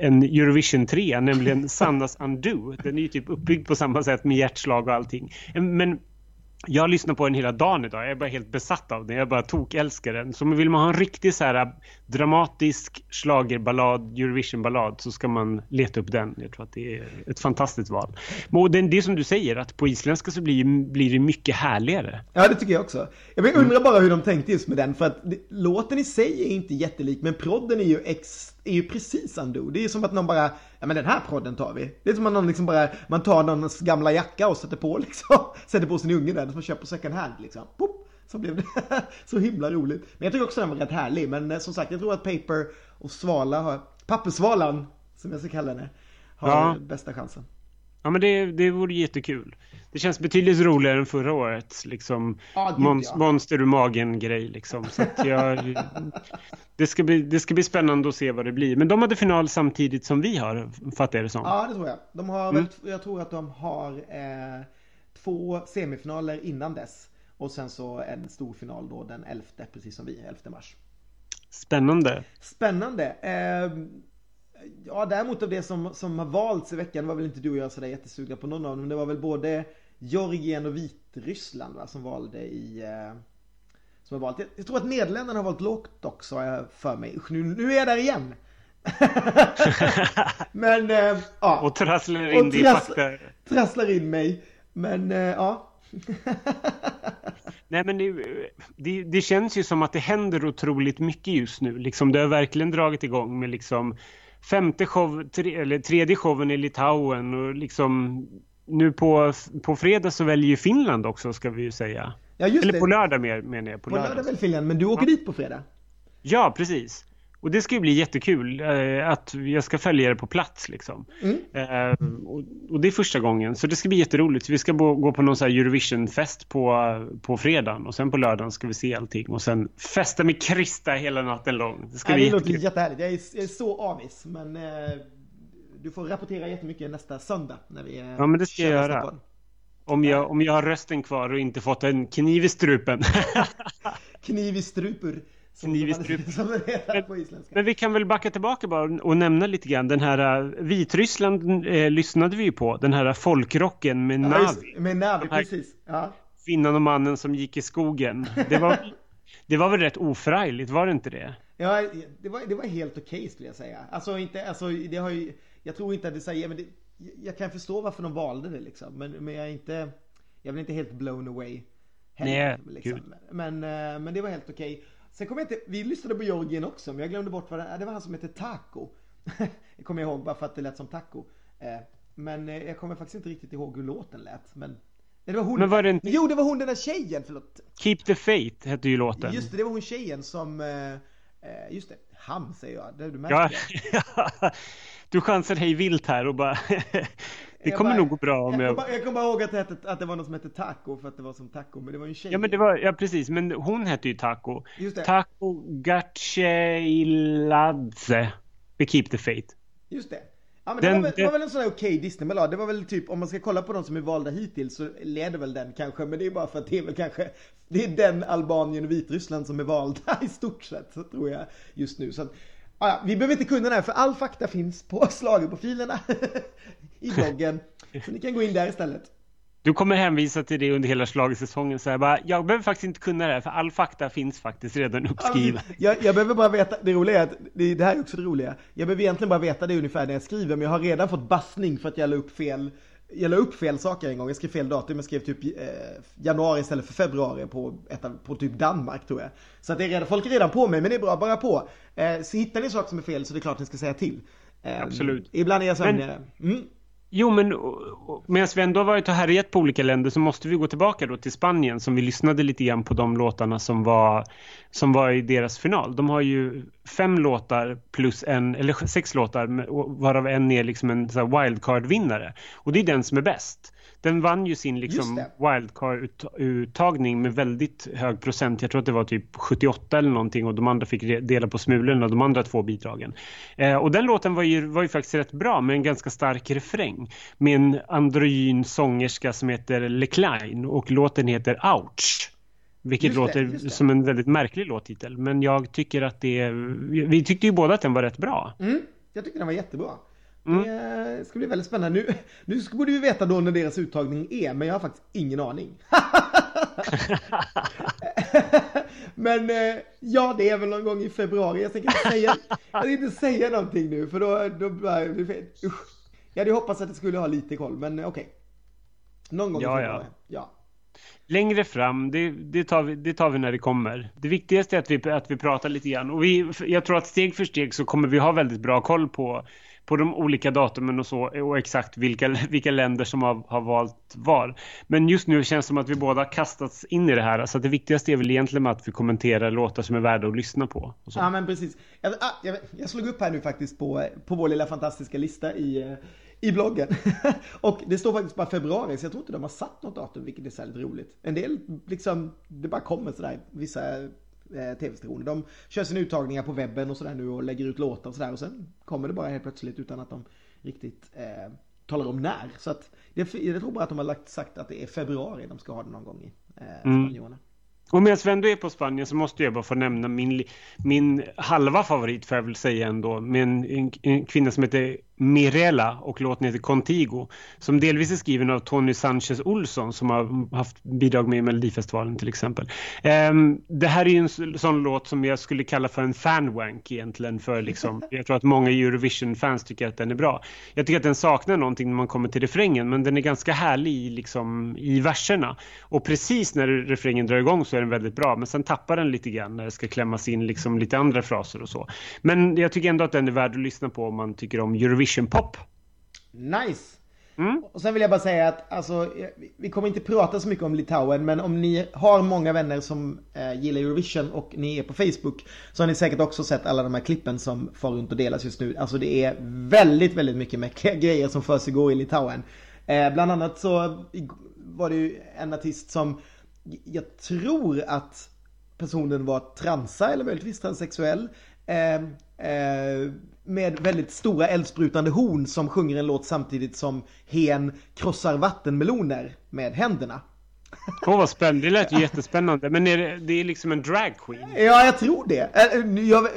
en Eurovision 3, nämligen Sannas Undo. Den är ju typ uppbyggd på samma sätt med hjärtslag och allting. Eh, Men jag lyssnar på den hela dagen idag. Jag är bara helt besatt av den. Jag bara tokälskar den. Så vill man ha en riktig så här äh, dramatisk schlagerballad, Eurovision-ballad så ska man leta upp den. Jag tror att det är ett fantastiskt val. Och det, det är som du säger att på isländska så blir, blir det mycket härligare. Ja, det tycker jag också. Jag undrar bara hur de tänkte just med den, för att låten i sig är inte jättelik, men prodden är ju, extra är ju precis undo. Det är som att någon bara, ja men den här prodden tar vi. Det är som att någon liksom bara, man tar någons gamla jacka och sätter på liksom, sätter på sin unge där, som man köper second hand liksom. Pop, så blev det så himla roligt. Men jag tycker också den var rätt härlig, men eh, som sagt, jag tror att Paper och Svala har, Pappersvalan, som jag ska kalla henne, har Ja. bästa chansen. Ja men det, det vore jättekul. Det känns betydligt roligare än förra året. Liksom Ja, gud, mons- ja. monster ur magen grej liksom. Så att jag, det, ska bli, det ska bli spännande att se vad det blir. Men de hade final samtidigt som vi har, fattar jag det som. Ja, det tror jag. De har Mm. jag tror att de har eh, två semifinaler innan dess. Och sen så en stor final då den 11, precis som vi, 11 mars. Spännande. Spännande. Eh, ja, däremot av det som, som har valts i veckan var väl inte du och jag sådär jättesugna på någon av dem. Det var väl både Georgien och Vitryssland va, som valde i... Eh, som har valt. Jag, tror att Nederländerna har valt lågt också har jag för mig. Usch, nu, nu är jag där igen. Men eh, ja. Och trasslar in Och i trass- fakta. trasslar in mig. Men eh, ja. Nej men det, det, det känns ju som att det händer otroligt mycket just nu. Liksom, det har verkligen dragit igång med liksom femte show, tre, eller tredje showen i Litauen och liksom nu på, på fredag så väljer ju Finland också ska vi ju säga. ja, Eller det. på lördag mer, menar jag. På, På lördag. lördag väl Finland, men du åker dit på fredag? Ja, precis. Och det ska ju bli jättekul eh, att jag ska följa det på plats liksom. Mm. Eh, och, och det är första gången, så det ska bli jätteroligt. Vi ska bo, gå på någon här Eurovision-fest på, på fredagen och sen på lördagen ska vi se allting och sen festa med Krista hela natten lång. Det ska Ja, bli det låter jättekul. jättehärligt. Jag är, jag är så avis. Men eh, du får rapportera jättemycket nästa söndag. När vi, eh, Ja, men det ska jag göra. Om jag, om jag har rösten kvar och inte fått en kniv i strupen. Kniv i strupur. Som, Kniv i som, strup. som det heter på isländska. Men vi kan väl backa tillbaka bara och nämna lite grann den här uh, Vitryssland eh, lyssnade vi ju på. Den här folkrocken med Ja, Navi. med Navi, precis. Ja. Kvinnan och mannen som gick i skogen. Det var, det var väl rätt oförargligt, var det inte det? Ja, det var, det var helt okej skulle jag säga. Alltså inte, alltså det har ju, jag tror inte att det säger, men det, jag kan förstå varför de valde det liksom. Men, men jag är inte, jag blir inte helt blown away. heller, Nej, liksom. Men, eh, men det var helt okej. Sen kommer jag inte, vi lyssnade på Georgien också, men jag glömde bort vad det, det var han som hette Taco. det kommer jag ihåg bara för att det lät som taco. Eh, Men eh, jag kommer faktiskt inte riktigt ihåg hur låten lät. Men, nej, det var hon. Men var det inte- Jo, det var hon den där tjejen, förlåt. Keep the faith hette ju låten. Just det, det var hon tjejen som, eh, eh, just det, han säger jag, det, du märker Ja. du chansar hej vilt här och bara... det kommer bara- nog gå bra om jag... jag... kom bara- Jag kommer ihåg att det, hette, att det var någon som hette Taco för att det var som taco, men det var ju en tjej. Ja men det var, ja precis, men hon hette ju Taco. Just det. Taco Gaceiladze med Keep the faith. Just det. Ja, men den, det, var väl, det var väl en sån här okej okay Disney-ballad. Det var väl typ, om man ska kolla på de som är valda hittills så leder väl den kanske. Men det är bara för att det är väl kanske, det är den Albanien och Vitryssland som är valda i stort sett, så tror jag just nu. Så att, ja, vi behöver inte kunna den här för all fakta finns på slagerprofilerna i bloggen. Så ni kan gå in där istället. Du kommer hänvisa till det under hela schlagersäsongen. Så jag, bara, jag behöver faktiskt inte kunna det här för all fakta finns faktiskt redan uppskriven. Jag, jag behöver bara veta, det roliga är att, det, det här är också det roliga. Jag behöver egentligen bara veta det ungefär när jag skriver men jag har redan fått bassning för att jag la upp fel jag la upp fel saker en gång, jag skrev fel datum, jag skrev typ eh, januari istället för februari på, ett, på typ Danmark tror jag. Så att det är redan, folk är redan på mig, men det är bra, bara på. Eh, så hittar ni saker som är fel så det är klart ni ska säga till. Eh, Absolut. Ibland är jag sömnigare. Mm. Jo, men medan vi ändå har varit och härjat på olika länder så måste vi gå tillbaka då till Spanien som vi lyssnade lite grann på de låtarna som var, som var i deras final. De har ju fem låtar plus en, eller sex låtar varav en är liksom en wildcard-vinnare. Och det är den som är bäst den vann ju sin liksom wildcard-uttagning med väldigt hög procent. Jag tror att det var typ 78 eller någonting och de andra fick dela på smulorna, de andra två bidragen. Eh, och den låten var ju, var ju faktiskt rätt bra med en ganska stark refräng. Med en androgyn sångerska som heter Lecline och låten heter Ouch. Vilket det, låter som en väldigt märklig låttitel. Men jag tycker att det... Vi tyckte ju båda att den var rätt bra. Mm, jag tycker den var jättebra. Mm. Det ska bli väldigt spännande. Nu, nu borde vi veta då när deras uttagning är, men jag har faktiskt ingen aning. men eh, ja, det är väl någon gång i februari. Jag tänker inte säga, jag tänker inte säga någonting nu, för då, då blir det Usch. Jag hade hoppats att jag skulle ha lite koll, men okej. Okay. Någon gång ja, i februari. Ja. ja. Längre fram, det, det, tar vi, det tar vi när det kommer. Det viktigaste är att vi, att vi pratar lite grann. Och vi, jag tror att steg för steg så kommer vi ha väldigt bra koll på på de olika datumen och så och exakt vilka, vilka länder som har, har valt var. Men just nu känns det som att vi båda kastats in i det här. Så det viktigaste är väl egentligen att vi kommenterar låtar som är värda att lyssna på. Ja men precis. Jag, ah, jag, jag, slog upp här nu faktiskt på, på vår lilla fantastiska lista i, eh, i bloggen. och det står faktiskt bara februari så jag tror inte de har satt något datum vilket är särskilt roligt. En del liksom, det bara kommer sådär. Vissa tv-stationer. De kör sina uttagningar på webben och sådär nu och lägger ut låtar och sådär och sen kommer det bara helt plötsligt utan att de riktigt eh, talar om när. Så att det, jag tror bara att de har lagt, sagt att det är februari de ska ha det någon gång i eh, mm. Och medan vi ändå är på Spanien så måste jag bara få nämna min, min halva favorit får jag väl säga ändå. Med en, en, en kvinna som heter Mirella och låten heter Contigo. Som delvis är skriven av Tony Sanchez Olsson som har haft bidrag med i Melodifestivalen till exempel. Um, det här är ju en sån låt som jag skulle kalla för en fanwank egentligen. För liksom, jag tror att många Eurovision-fans tycker att den är bra. Jag tycker att den saknar någonting när man kommer till refrängen men den är ganska härlig liksom, i verserna. Och precis när refrängen drar igång så är den väldigt bra men sen tappar den lite grann när det ska klämmas in liksom, lite andra fraser och så. Men jag tycker ändå att den är värd att lyssna på om man tycker om Eurovision Eurovision Pop. Nice! Mm. Och sen vill jag bara säga att alltså, vi kommer inte prata så mycket om Litauen men om ni har många vänner som eh, gillar Eurovision och ni är på Facebook så har ni säkert också sett alla de här klippen som far runt och delas just nu. Alltså det är väldigt, väldigt mycket mäktiga grejer som för sig går i Litauen. Eh, bland annat så var det ju en artist som jag tror att personen var transa eller möjligtvis transsexuell. Eh, eh, med väldigt stora eldsprutande horn som sjunger en låt samtidigt som hen krossar vattenmeloner med händerna. Åh oh, vad spännande, det lät ju jättespännande. Men är det, det är liksom en drag queen? Ja, jag tror det. Eh, jag,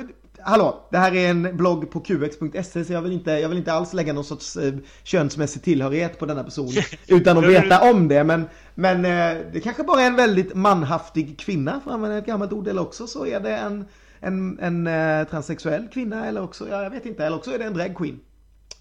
hallå, det här är en blogg på qx.se så jag vill, inte, jag vill inte alls lägga någon sorts eh, könsmässig tillhörighet på denna person utan att veta om det. Men, men eh, det kanske bara är en väldigt manhaftig kvinna, för att använda ett gammalt ord, eller också så är det en en, en eh, transsexuell kvinna eller också, ja, jag vet inte, eller också är det en dragqueen.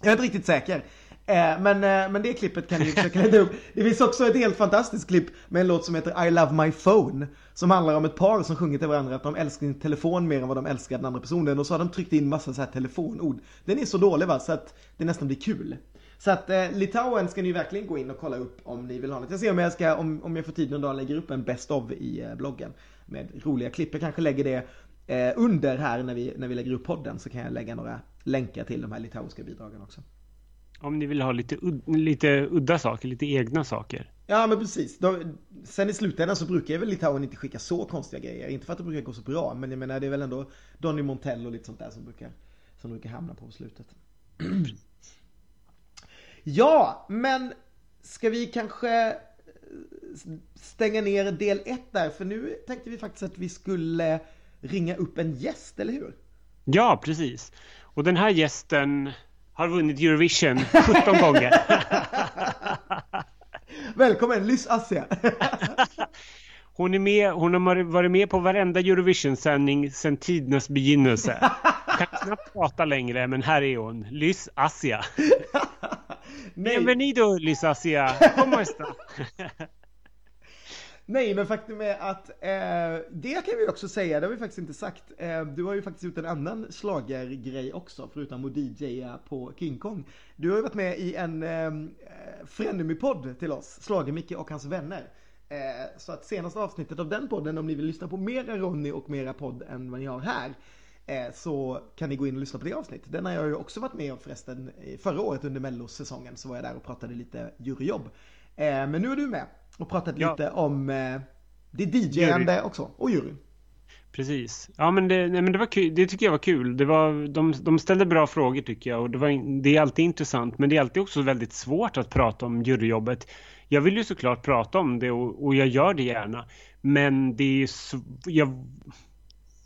Jag är inte riktigt säker. Eh, men, eh, men det klippet kan ni försöka leta upp. Det finns också ett helt fantastiskt klipp med en låt som heter I Love My Phone. Som handlar om ett par som sjunger till varandra att de älskar sin telefon mer än vad de älskar den andra personen. Och så har de tryckt in massa så här telefonord. Den är så dålig va, så att det nästan blir kul. Så att eh, Litauen ska ni verkligen gå in och kolla upp om ni vill ha något. Jag ser om jag ska, om, om jag får tid någon dag, lägger upp en best of i eh, bloggen. Med roliga klipp. Jag kanske lägger det Eh, under här när vi, när vi lägger upp podden så kan jag lägga några länkar till de här litauiska bidragen också. Om ni vill ha lite, lite udda saker, lite egna saker. Ja men precis. De, sen i slutändan så brukar väl Litauen inte skicka så konstiga grejer. Inte för att det brukar gå så bra men jag menar det är väl ändå Donny Montell och lite sånt där som brukar, som brukar hamna på slutet. Ja, men ska vi kanske stänga ner del 1 där? För nu tänkte vi faktiskt att vi skulle ringa upp en gäst, eller hur? Ja, precis. Och den här gästen har vunnit Eurovision 17 gånger. Välkommen, Lys Assia! Hon, är med, hon har varit med på varenda Eurovision-sändning sedan tidernas begynnelse. Kan knappt prata längre, men här är hon. Lys Asia. Bienvenido Lys Asia. ¿Cómo está? Nej, men faktum är att eh, det kan vi också säga, det har vi faktiskt inte sagt. Eh, du har ju faktiskt gjort en annan slagergrej också, förutom att DJa på King Kong. Du har ju varit med i en eh, Frenemy-podd till oss, Slager-Micke och hans vänner. Eh, så att senaste avsnittet av den podden, om ni vill lyssna på mera Ronny och mera podd än vad ni har här, eh, så kan ni gå in och lyssna på det avsnittet. Den har jag ju också varit med om förresten förra året under mellosäsongen så var jag där och pratade lite juryjobb. Eh, men nu är du med och pratat ja. lite om eh, det DJ-ande också och juryn. Precis. Ja men det, nej, men det var kul. Det tycker jag var kul. Det var, de, de ställde bra frågor tycker jag och det, var, det är alltid intressant men det är alltid också väldigt svårt att prata om juryjobbet. Jag vill ju såklart prata om det och, och jag gör det gärna. Men det är jag,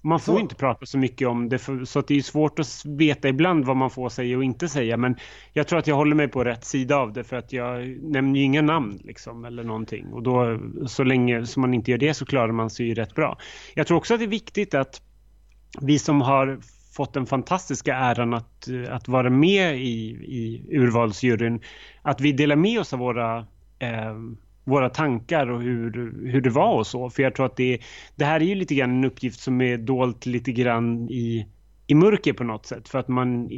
man får så. inte prata så mycket om det för, så att det är svårt att veta ibland vad man får säga och inte säga men jag tror att jag håller mig på rätt sida av det för att jag nämner ju inga namn liksom eller någonting och då så länge som man inte gör det så klarar man sig ju rätt bra. Jag tror också att det är viktigt att vi som har fått den fantastiska äran att, att vara med i, i urvalsjuryn att vi delar med oss av våra eh, våra tankar och hur, hur det var och så. För jag tror att det, det här är ju lite grann en uppgift som är dolt lite grann i, i mörker på något sätt. För att man,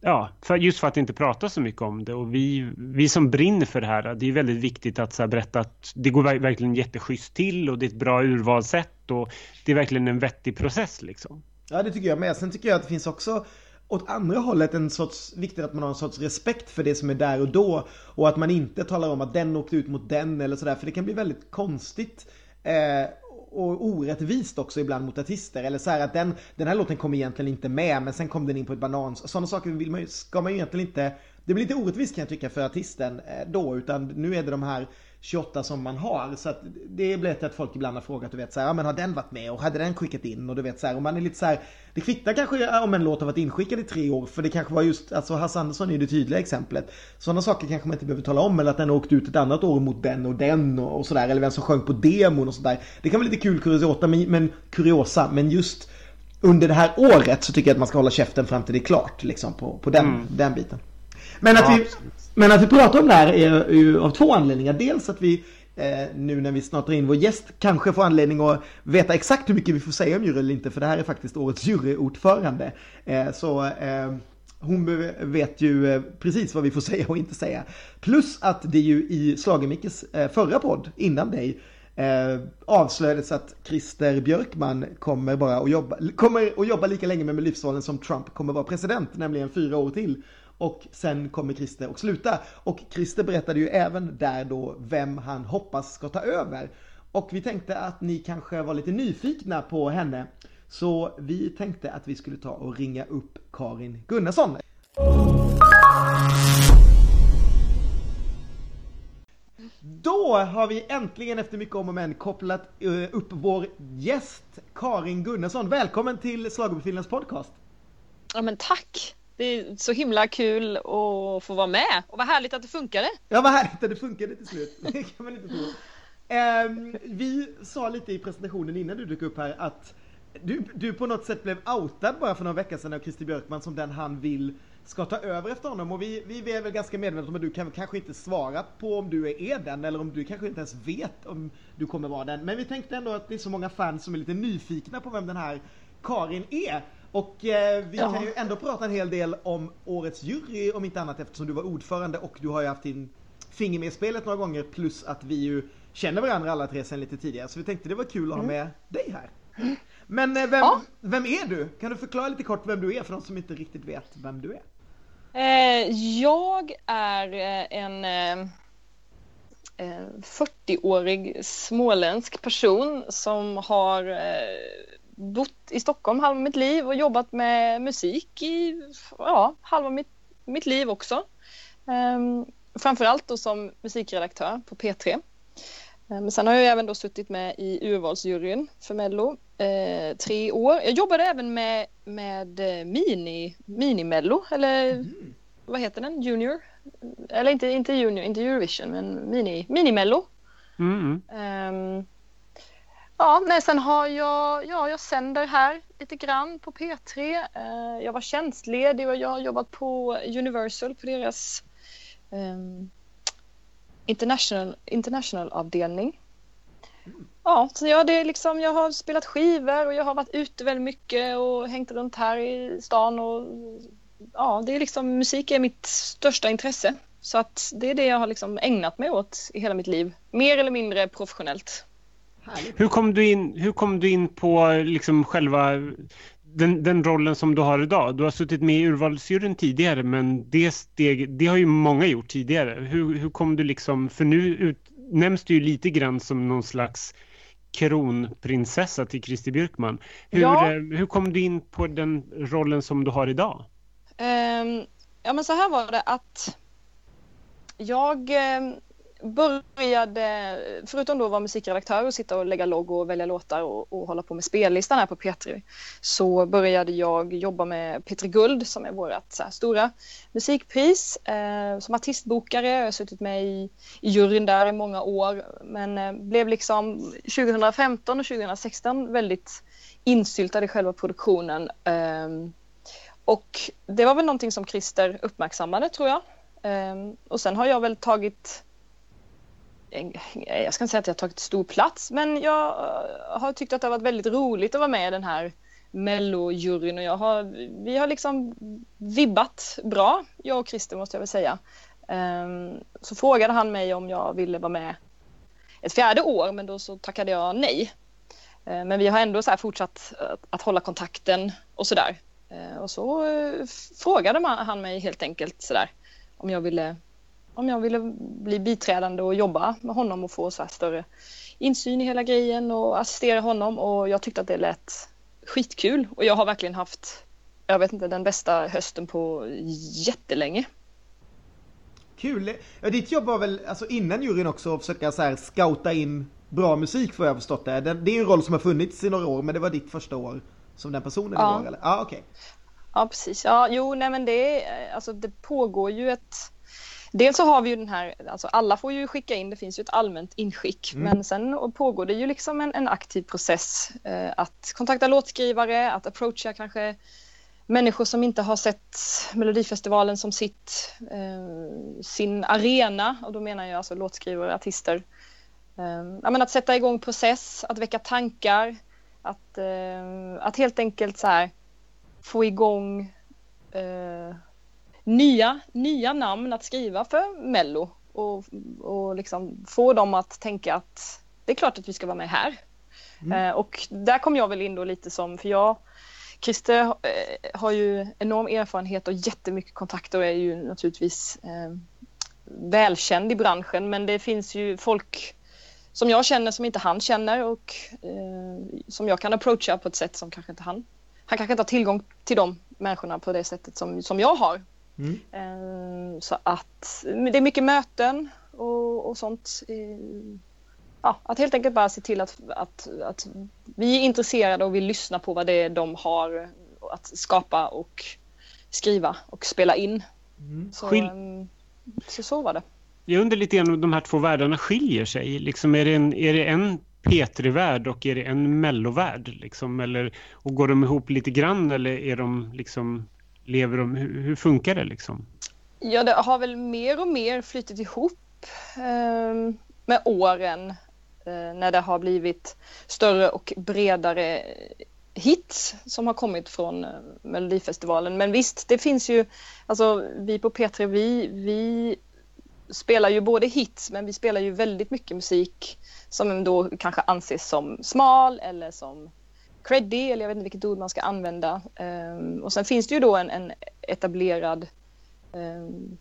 ja, för, just för att inte prata så mycket om det. Och vi, vi som brinner för det här, det är väldigt viktigt att så berätta att det går verkligen jätteschysst till och det är ett bra urvalssätt och det är verkligen en vettig process liksom. Ja, det tycker jag med. Sen tycker jag att det finns också åt andra hållet en sorts, viktigt att man har en sorts respekt för det som är där och då. Och att man inte talar om att den åkte ut mot den eller sådär. För det kan bli väldigt konstigt. Eh, och orättvist också ibland mot artister. Eller så här att den, den här låten kom egentligen inte med men sen kom den in på ett banan. Sådana saker vill man ju, ska man ju egentligen inte... Det blir lite orättvist kan jag tycka för artisten eh, då. Utan nu är det de här 28 som man har. Så det blir lätt att folk ibland har frågat, du vet så här, ja men har den varit med och hade den skickat in? Och du vet så här, och man är lite så här, det kvittar kanske om en låt har varit inskickad i tre år, för det kanske var just, alltså Hasse Andersson är det tydliga exemplet. Sådana saker kanske man inte behöver tala om, eller att den har åkt ut ett annat år mot den och den och, och sådär, eller vem som sjöng på demon och sådär. Det kan vara lite kul kuriosa, men, men, kuriosa, men just under det här året så tycker jag att man ska hålla käften fram till det är klart, liksom på, på den, mm. den biten. Men att, ja, vi, men att vi pratar om det här är ju av två anledningar. Dels att vi eh, nu när vi snart drar in vår gäst kanske får anledning att veta exakt hur mycket vi får säga om jury eller inte. För det här är faktiskt årets juryordförande. Eh, så eh, hon vet ju eh, precis vad vi får säga och inte säga. Plus att det ju i Schlagermickes eh, förra podd innan dig eh, avslöjades att Christer Björkman kommer bara att jobba, kommer att jobba lika länge med Melodifestivalen som Trump kommer vara president, nämligen fyra år till. Och sen kommer Christer att sluta. Och Christer berättade ju även där då vem han hoppas ska ta över. Och vi tänkte att ni kanske var lite nyfikna på henne. Så vi tänkte att vi skulle ta och ringa upp Karin Gunnarsson. Då har vi äntligen efter mycket om och men kopplat eh, upp vår gäst Karin Gunnarsson. Välkommen till Schlagerprofilernas podcast. Ja men tack! Det är så himla kul att få vara med och vad härligt att det funkade. Ja, vad härligt att det funkade till slut. Det kan man inte tro. Um, vi sa lite i presentationen innan du dök upp här att du, du på något sätt blev outad bara för några veckor sedan av Christer Björkman som den han vill ska ta över efter honom. Och vi, vi är väl ganska medvetna om att du kan kanske inte svara på om du är den eller om du kanske inte ens vet om du kommer vara den. Men vi tänkte ändå att det är så många fans som är lite nyfikna på vem den här Karin är. Och eh, vi ja. kan ju ändå prata en hel del om årets jury om inte annat eftersom du var ordförande och du har ju haft din finger med i spelet några gånger plus att vi ju känner varandra alla tre sedan lite tidigare. Så vi tänkte det var kul att ha mm. med dig här. Men eh, vem, ja. vem är du? Kan du förklara lite kort vem du är för de som inte riktigt vet vem du är? Eh, jag är eh, en 40-årig eh, småländsk person som har bott i Stockholm halva mitt liv och jobbat med musik i ja, halva mitt mitt liv också. Um, framförallt då som musikredaktör på P3. Men sen har jag även då suttit med i urvalsjuryn för Mello eh, tre år. Jag jobbade även med, med mini, mini-Mello, eller mm. vad heter den? Junior? Eller inte, inte Junior, inte Eurovision, men mini, mini-Mello. Mm. Um, ja, nej, sen har jag, ja, jag sänder här lite grann på P3. Eh, jag var tjänstledig och jag har jobbat på Universal på deras eh, international, international avdelning. Ja, så jag, det liksom, jag har spelat skivor och jag har varit ute väldigt mycket och hängt runt här i stan och ja, det är liksom musik är mitt största intresse. Så att det är det jag har liksom ägnat mig åt i hela mitt liv. Mer eller mindre professionellt. Hur kom du in, hur kom du in på liksom själva den, den, rollen som du har idag? Du har suttit med i urvalsjuryn tidigare men det, steg, det har ju många gjort tidigare. Hur, hur kom du liksom, för nu utnämns du ju lite grann som någon slags kronprinsessa till Christer Björkman. Hur, ja. Eh, hur kom du in på den rollen som du har idag? Um, ja men så här var det att jag um, började, förutom då att vara musikredaktör och sitta och lägga logg och välja låtar och, och hålla på med spellistan här på P3 så började jag jobba med P3 Guld som är vårt så här, stora musikpris eh, som artistbokare. Jag har suttit med i, i juryn där i många år men eh, blev liksom 2015 och 2016 väldigt insyltad i själva produktionen. Eh, och det var väl någonting som Christer uppmärksammade tror jag. Ehm, och sen har jag väl tagit jag ska inte säga att jag tagit stor plats men jag eh, har tyckt att det har varit väldigt roligt att vara med i den här mellojuryn och jag har, vi har liksom vibbat bra, jag och Christer måste jag väl säga. Ehm, så frågade han mig om jag ville vara med ett fjärde år men då så tackade jag nej. Ehm, men vi har ändå så fortsatt eh, att, hålla kontakten och sådär. Ehm, och så eh, frågade han mig helt enkelt sådär om jag ville om jag ville bli biträdande och jobba med honom och få så större insyn i hela grejen och assistera honom och jag tyckte att det lät skitkul och jag har verkligen haft, jag vet inte, den bästa hösten på jättelänge. Kul! Ja, ditt jobb var väl alltså innan juryn också att försöka så här scouta in bra musik för jag har förstått det. Det är ju en roll som har funnits i några år men det var ditt första år som den personen ja. var eller? Ja, okej. Okay. Ja, precis. Ja, jo, nej men det, alltså det pågår ju ett Dels så har vi ju den här, alltså alla får ju skicka in, det finns ju ett allmänt inskick, mm. men sen pågår det ju liksom en, en aktiv process eh, att kontakta låtskrivare, att approacha kanske människor som inte har sett Melodifestivalen som sitt, eh, sin arena, och då menar jag alltså låtskrivare, artister. Eh, att sätta igång process, att väcka tankar, att, eh, att helt enkelt så här få igång eh, nya, nya namn att skriva för Mello och, och liksom få dem att tänka att det är klart att vi ska vara med här. Mm. Eh, och där kom jag väl in då lite som, för jag Christer eh, har ju enorm erfarenhet och jättemycket kontakter och är ju naturligtvis eh, välkänd i branschen men det finns ju folk som jag känner som inte han känner och eh, som jag kan approacha på ett sätt som kanske inte han. Han kanske inte har tillgång till de människorna på det sättet som, som jag har Mm. Eh, så att det är mycket möten och, och sånt. Ja, att helt enkelt bara se till att, att, att vi är intresserade och vill lyssna på vad det är de har att skapa och skriva och spela in. Mm. Så, Skil ehm, så, så var det. Jag undrar lite grann om de här två världarna skiljer sig. Liksom är, det en, är det en P3-värld och är det en mellovärld? Liksom, eller, och går de ihop lite grann eller är de liksom lever de? Hur, hur, funkar det liksom? Ja, det har väl mer och mer flyttat ihop eh, med åren eh, när det har blivit större och bredare hits som har kommit från eh, Melodifestivalen. Men visst, det finns ju, alltså vi på P3, vi, vi spelar ju både hits men vi spelar ju väldigt mycket musik som då kanske anses som smal eller som creddy, eller jag vet inte vilket ord man ska använda. Um, och sen finns det ju då en, en etablerad um,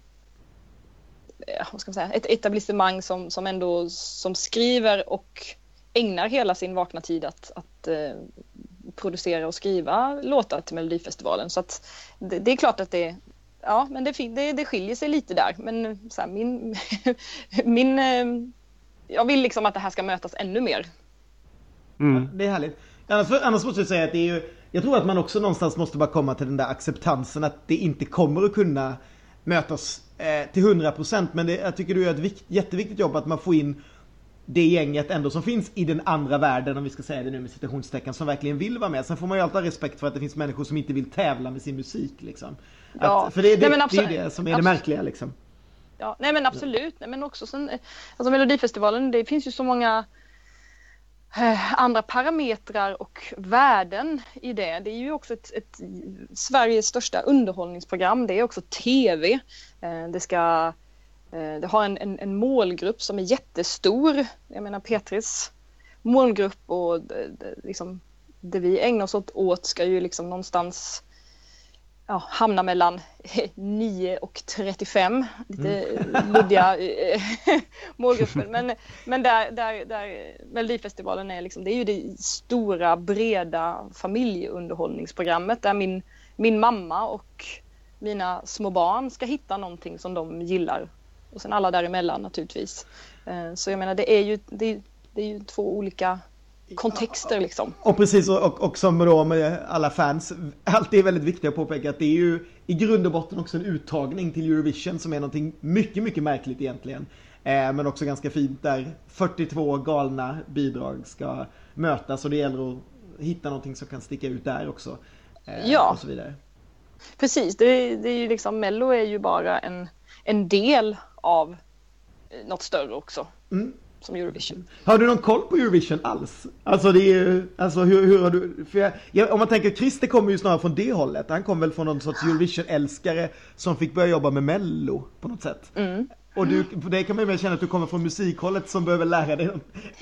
vad ska man säga, ett etablissemang som, som ändå som skriver och ägnar hela sin vakna tid att, att uh, producera och skriva låtar till Melodifestivalen. Så att det, det, är klart att det ja, men det, det, det skiljer sig lite där. Men så här, min, min, eh, jag vill liksom att det här ska mötas ännu mer. Mm. Det är härligt. Annars, annars måste jag säga att det är ju, jag tror att man också någonstans måste bara komma till den där acceptansen att det inte kommer att kunna mötas eh, till 100% men det, jag tycker du gör ett vikt, jätteviktigt jobb att man får in det gänget ändå som finns i den andra världen, om vi ska säga det nu med citationstecken, som verkligen vill vara med. Sen får man ju alltid ha respekt för att det finns människor som inte vill tävla med sin musik. Liksom. Ja. Att, för det, det, nej, det är det som är det märkliga. Liksom. Ja, nej men absolut. Nej, men också sen, alltså Melodifestivalen, det finns ju så många Eh, andra parametrar och värden i det. Det är ju också ett, ett Sveriges största underhållningsprogram. Det är också TV. Eh, det ska eh, det har en, en, en, målgrupp som är jättestor. Jag menar Petris målgrupp och det, det, liksom, det vi ägnar oss åt, åt ska ju liksom någonstans ja, hamna mellan 9 och 35. Lite mm. luddiga eh, målgrupper. Men, men där, där, där Melodifestivalen är liksom, det är ju det stora breda familjeunderhållningsprogrammet där min, min mamma och mina små barn ska hitta någonting som de gillar och sen alla däremellan naturligtvis. Eh, så jag menar det är ju, det är, det är ju två olika kontexter liksom. Och precis och, och som då med alla fans, alltid är väldigt viktigt att påpeka att det är ju i grund och botten också en uttagning till Eurovision som är någonting mycket, mycket märkligt egentligen. Eh, men också ganska fint där 42 galna bidrag ska mötas och det gäller att hitta någonting som kan sticka ut där också. Eh, ja. Och så vidare. Precis, det, det är ju liksom Mello är ju bara en, en del av något större också. Mm. Som Eurovision. Har du någon koll på Eurovision alls? Alltså det är ju, alltså hur, hur har du, för jag, om man tänker Christer kommer ju snarare från det hållet. Han kom väl från någon sorts Eurovision-älskare som fick börja jobba med Mello på något sätt. Mm. Och du, det kan man ju känna att du kommer från musikhållet som behöver lära dig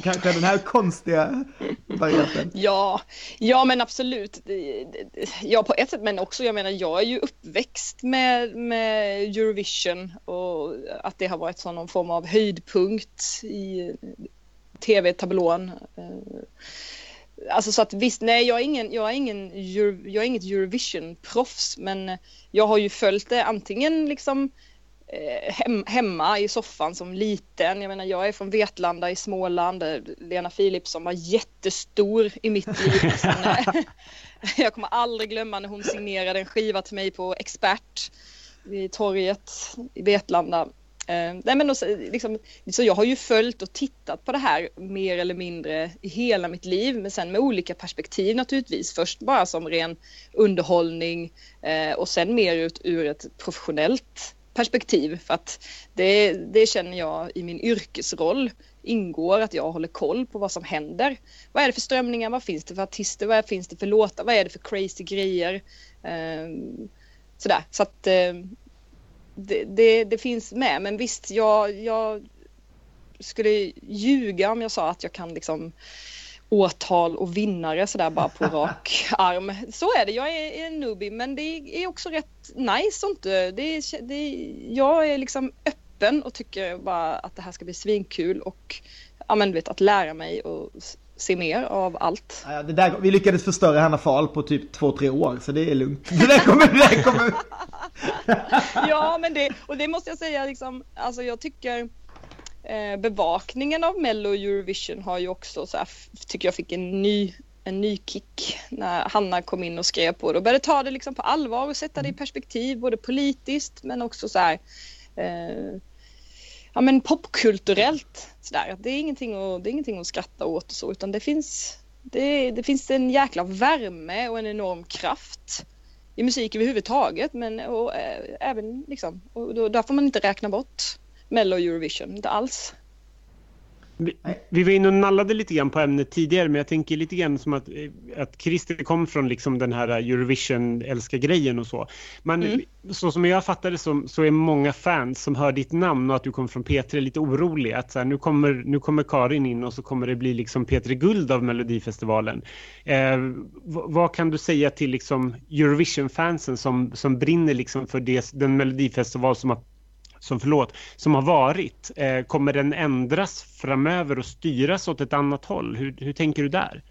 kanske den här konstiga varianten. Ja, ja men absolut. Ja på ett sätt men också jag menar jag är ju uppväxt med, med Eurovision och att det har varit som någon form av höjdpunkt i tv-tablån. Eh, alltså så att visst, nej jag är ingen, jag är ingen, jag är inget Eurovision-proffs men jag har ju följt det antingen liksom hem, hemma i soffan som liten. Jag menar jag är från Vetlanda i Småland. Lena Philipsson var jättestor i mitt liv. jag kommer aldrig glömma när hon signerade en skiva till mig på Expert vid torget i Vetlanda. Eh, nej men också, liksom, så jag har ju följt och tittat på det här mer eller mindre i hela mitt liv men sen med olika perspektiv naturligtvis. Först bara som ren underhållning eh, och sen mer ut ur ett professionellt perspektiv för att det, det känner jag i min yrkesroll ingår att jag håller koll på vad som händer. Vad är det för strömningar? Vad finns det för artister? Vad finns det för låtar? Vad är det för crazy grejer? Eh, sådär, så att eh, det, det, det, finns med. Men visst, jag, jag skulle ljuga om jag sa att jag kan liksom årtal och vinnare sådär bara på rak arm. Så är det, jag är en newbie men det är också rätt nice och inte. Det är, det är, jag är liksom öppen och tycker bara att det här ska bli svinkul och ja men vet att lära mig och se mer av allt. Ja, det där, vi lyckades förstöra Hanna Fahl på typ två, tre år så det är lugnt. Det där kommer, det där kommer. ja men det, och det måste jag säga liksom, alltså jag tycker Eh, bevakningen av Mello och Eurovision har ju också så här, tycker jag fick en ny en ny kick när Hanna kom in och skrev på det och började ta det liksom på allvar och sätta det i perspektiv både politiskt men också så här eh, ja men popkulturellt sådär. Det är ingenting att, det är ingenting att skratta åt och så utan det finns det, det finns en jäkla värme och en enorm kraft i musik överhuvudtaget men och, äh, även liksom och då, där får man inte räkna bort Mello Eurovision, inte alls. Vi, vi, var inne och nallade lite grann på ämnet tidigare men jag tänker lite grann som att, eh, att Christer kom från liksom den här Eurovision-älskar-grejen och så. Men mm. så som jag fattade så, så är många fans som hör ditt namn och att du kommer från P3 lite oroliga. Att så här, nu, kommer, nu kommer Karin in och så kommer det bli liksom P3 Guld av Melodifestivalen. Eh, vad kan du säga till liksom Eurovision-fansen som, som brinner liksom för det, den Melodifestival som har som, förlåt, som har varit, eh, kommer den ändras framöver och styras åt ett annat håll? Hur, hur tänker du där?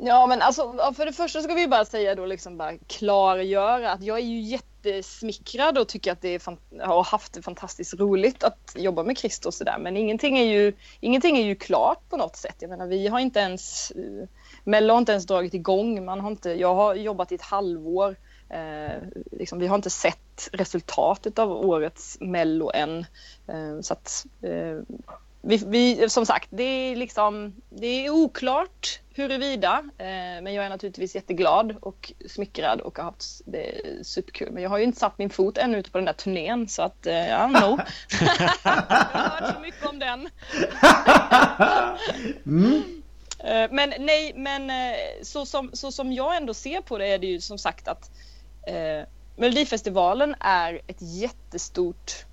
Ja men alltså för det första ska vi bara säga då liksom bara klargöra att jag är ju jättesmickrad och tycker att det är har haft det fantastiskt roligt att jobba med Christer och sådär. Men ingenting är, ju, ingenting är ju klart på något sätt. Jag menar, vi har inte ens... Eh, Mello har inte ens dragit igång. Man har inte, jag har jobbat i ett halvår. Eh, liksom, vi har inte sett resultatet av årets Mello än. Eh, så att, eh, vi, vi, som sagt, det är, liksom, det är oklart huruvida, eh, men jag är naturligtvis jätteglad och smickrad och har haft det superkul. Men jag har ju inte satt min fot ännu ute på den där turnén så att, eh, ja, no. jag har hört så mycket om den. mm. eh, men nej, men eh, så som, så som jag ändå ser på det är det ju som sagt att eh, Melodifestivalen är ett jättestort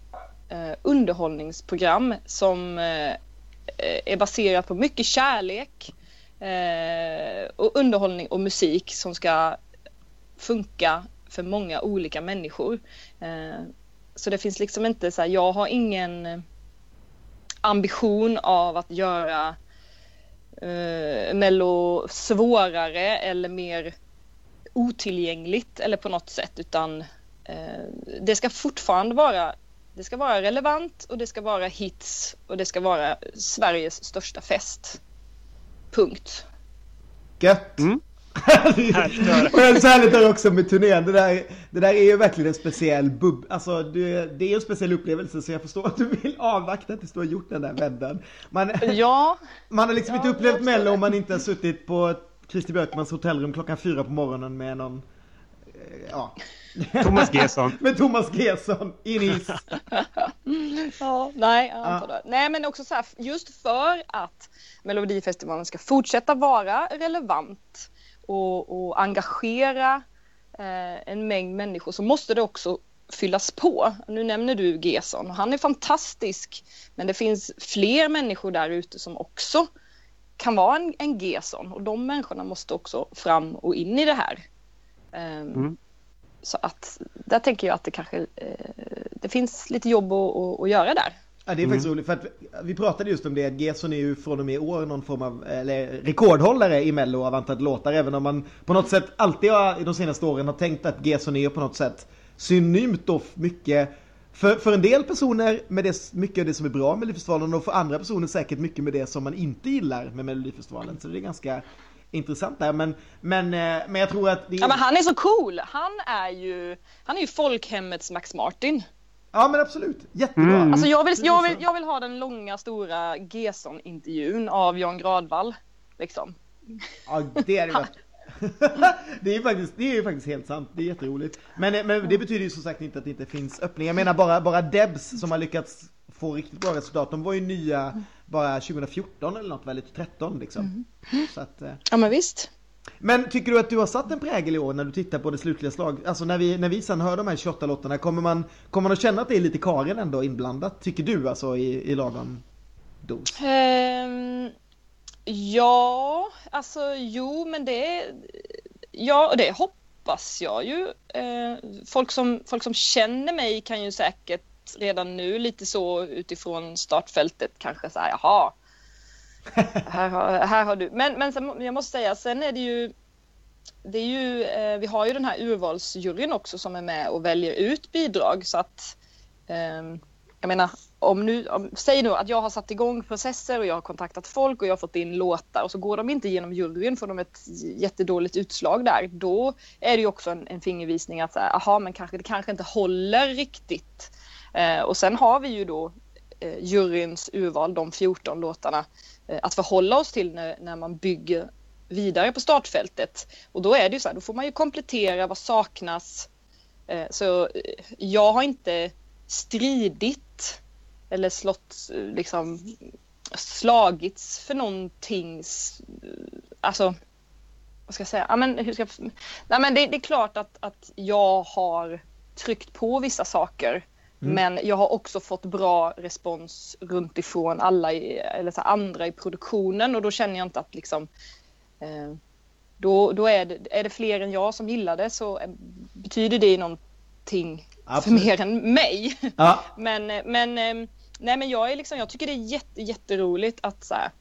eh, underhållningsprogram som eh, är baserat på mycket kärlek eh, och underhållning och musik som ska funka för många olika människor. Eh, så det finns liksom inte så här, jag har ingen ambition av att göra eh, Mello svårare eller mer otillgängligt eller på något sätt utan eh, det ska fortfarande vara det ska vara relevant och det ska vara hits och det ska vara Sveriges största fest. Punkt. Gött! Mm. och det är så härligt där också med turnén. Det där, det där är ju verkligen en speciell bub... Alltså det, det är en speciell upplevelse så jag förstår att du vill avvakta tills du har gjort den där vändan. Man, ja. man har liksom ja, inte upplevt Mello om man inte har suttit på Christer Björkmans hotellrum klockan fyra på morgonen med någon... Eh, ja. Thomas Gesson. med Thomas Gesson i Nice. ja, nej, jag antar det. Nej, men också så här, just för att Melodifestivalen ska fortsätta vara relevant och, och engagera eh, en mängd människor så måste det också fyllas på. Nu nämner du Gesson och han är fantastisk. Men det finns fler människor där ute som också kan vara en, en Gesson och de människorna måste också fram och in i det här. Um, mm. Så att där tänker jag att det kanske eh, det finns lite jobb att, att göra där. Ja, det är faktiskt mm. roligt för att vi pratade just om det att Gerson är ju från och med i år någon form av eller, rekordhållare i Mello av antalet låtar även om man på något sätt alltid har, i de senaste åren har tänkt att Gerson är på något sätt synonymt och mycket för, för en del personer med det, mycket av det som är bra med Melodifestivalen och för andra personer säkert mycket med det som man inte gillar med Melodifestivalen. Så det är ganska intressant där. Men, men, eh, men jag tror att... Det är... Ja men han är så cool! Han är ju, han är ju folkhemmets Max Martin. Ja men absolut, jättebra. Mm. Alltså jag vill, jag, vill, jag vill ha den långa stora Gesson-intervjun av Jan Gradvall. Liksom. Ja det är det det, är faktiskt, det är ju faktiskt helt sant, det är jätteroligt. Men, eh, men det betyder ju som sagt inte att det inte finns öppningar. Jag menar bara, bara Debs som har lyckats få riktigt bra resultat, de var ju nya bara 2014 eller något, väldigt 13 liksom. Mm. Så att, eh. Ja men visst. Men tycker du att du har satt en prägel i år när du tittar på det slutliga slag? Alltså när vi, när vi sen hör de här 28 lotterna, kommer man, kommer man att känna att det är lite Karin ändå inblandat? Tycker du alltså i, i lagom dos? Um, ja, alltså jo men det, ja det hoppas jag ju. Uh, folk, som, folk som känner mig kan ju säkert redan nu lite så utifrån startfältet kanske så här, jaha, här, har, här har du. Men, men sen, jag måste säga, sen är det ju det är ju, eh, vi har ju den här urvalsjuryn också som är med och väljer ut bidrag så att eh, jag menar om nu, om, säg nu att jag har satt igång processer och jag har kontaktat folk och jag har fått in låtar och så går de inte genom juryn får de ett jättedåligt utslag där. Då är det ju också en, en fingervisning att säga, aha men kanske det kanske inte håller riktigt. Eh, och sen har vi ju då eh, juryns urval, de 14 låtarna Eh, att förhålla oss till när, när man bygger vidare på startfältet. Och då är det ju så här, då får man ju komplettera vad saknas. Eh, så eh, jag har inte stridit eller slått, liksom slagits för någonting. Alltså, vad ska jag säga? Ja, men, hur ska jag... Nej, men det, det är klart att, att jag har tryckt på vissa saker Mm. Men jag har också fått bra respons runt ifrån alla i, eller så andra i produktionen och då känner jag inte att liksom eh, då, då är, det, är det fler än jag som gillar det så eh, betyder det någonting Absolut. för mer än mig. Ja. men, eh, men, eh, nej, men jag, är liksom, jag tycker det är jätte, jätteroligt att, så här,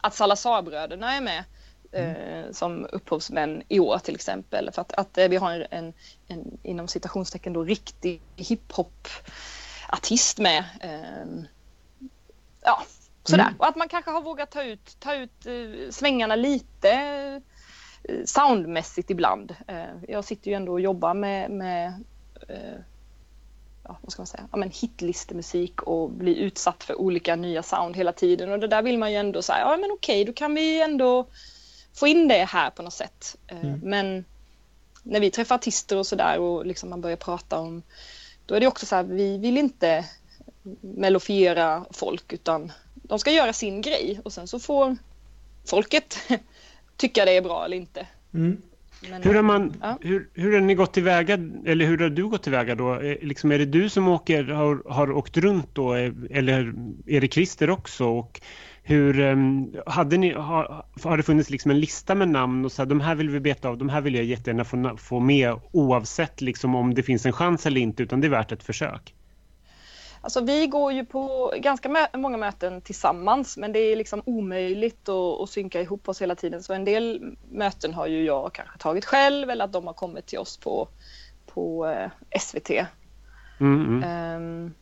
att Salazarbröderna är med. eh, som upphovsmän i år till exempel. För att, att eh, vi har en, en, en inom citationstecken då riktig hiphop-artist med. Eh, ja, sådär. Mm. Och att man kanske har vågat ta ut, ta ut eh, svängarna lite eh, soundmässigt ibland. Eh, jag sitter ju ändå och jobbar med, med ja, vad ska man säga, ja, men hitlistemusik och bli utsatt för olika nya sound hela tiden. Och det där vill man ju ändå säga, ja men okej, då kan vi ändå få in det här på något sätt. Eh, mm. Men när vi träffar artister och sådär och liksom man börjar prata om, då är det också så här, vi vill inte mellofiera folk utan de ska göra sin grej och sen så får folket tycka det är bra eller inte. Mm. Men, hur, har man, ja. hur, hur har ni gått tillväga, eller hur har du gått tillväga då? Liksom, är det du som åker, har, har åkt runt då, eller är det Christer också? Och hur, ehm, hade ni, har, har det funnits liksom en lista med namn och så här, de här vill vi beta av, de här vill jag jättegärna få, få med oavsett liksom om det finns en chans eller inte, utan det är värt ett försök? Alltså vi går ju på ganska mö många möten tillsammans men det är liksom omöjligt att, att synka ihop oss hela tiden. Så en del möten har ju jag kanske tagit själv eller att de har kommit till oss på, på eh, SVT. Mm, mm. Um,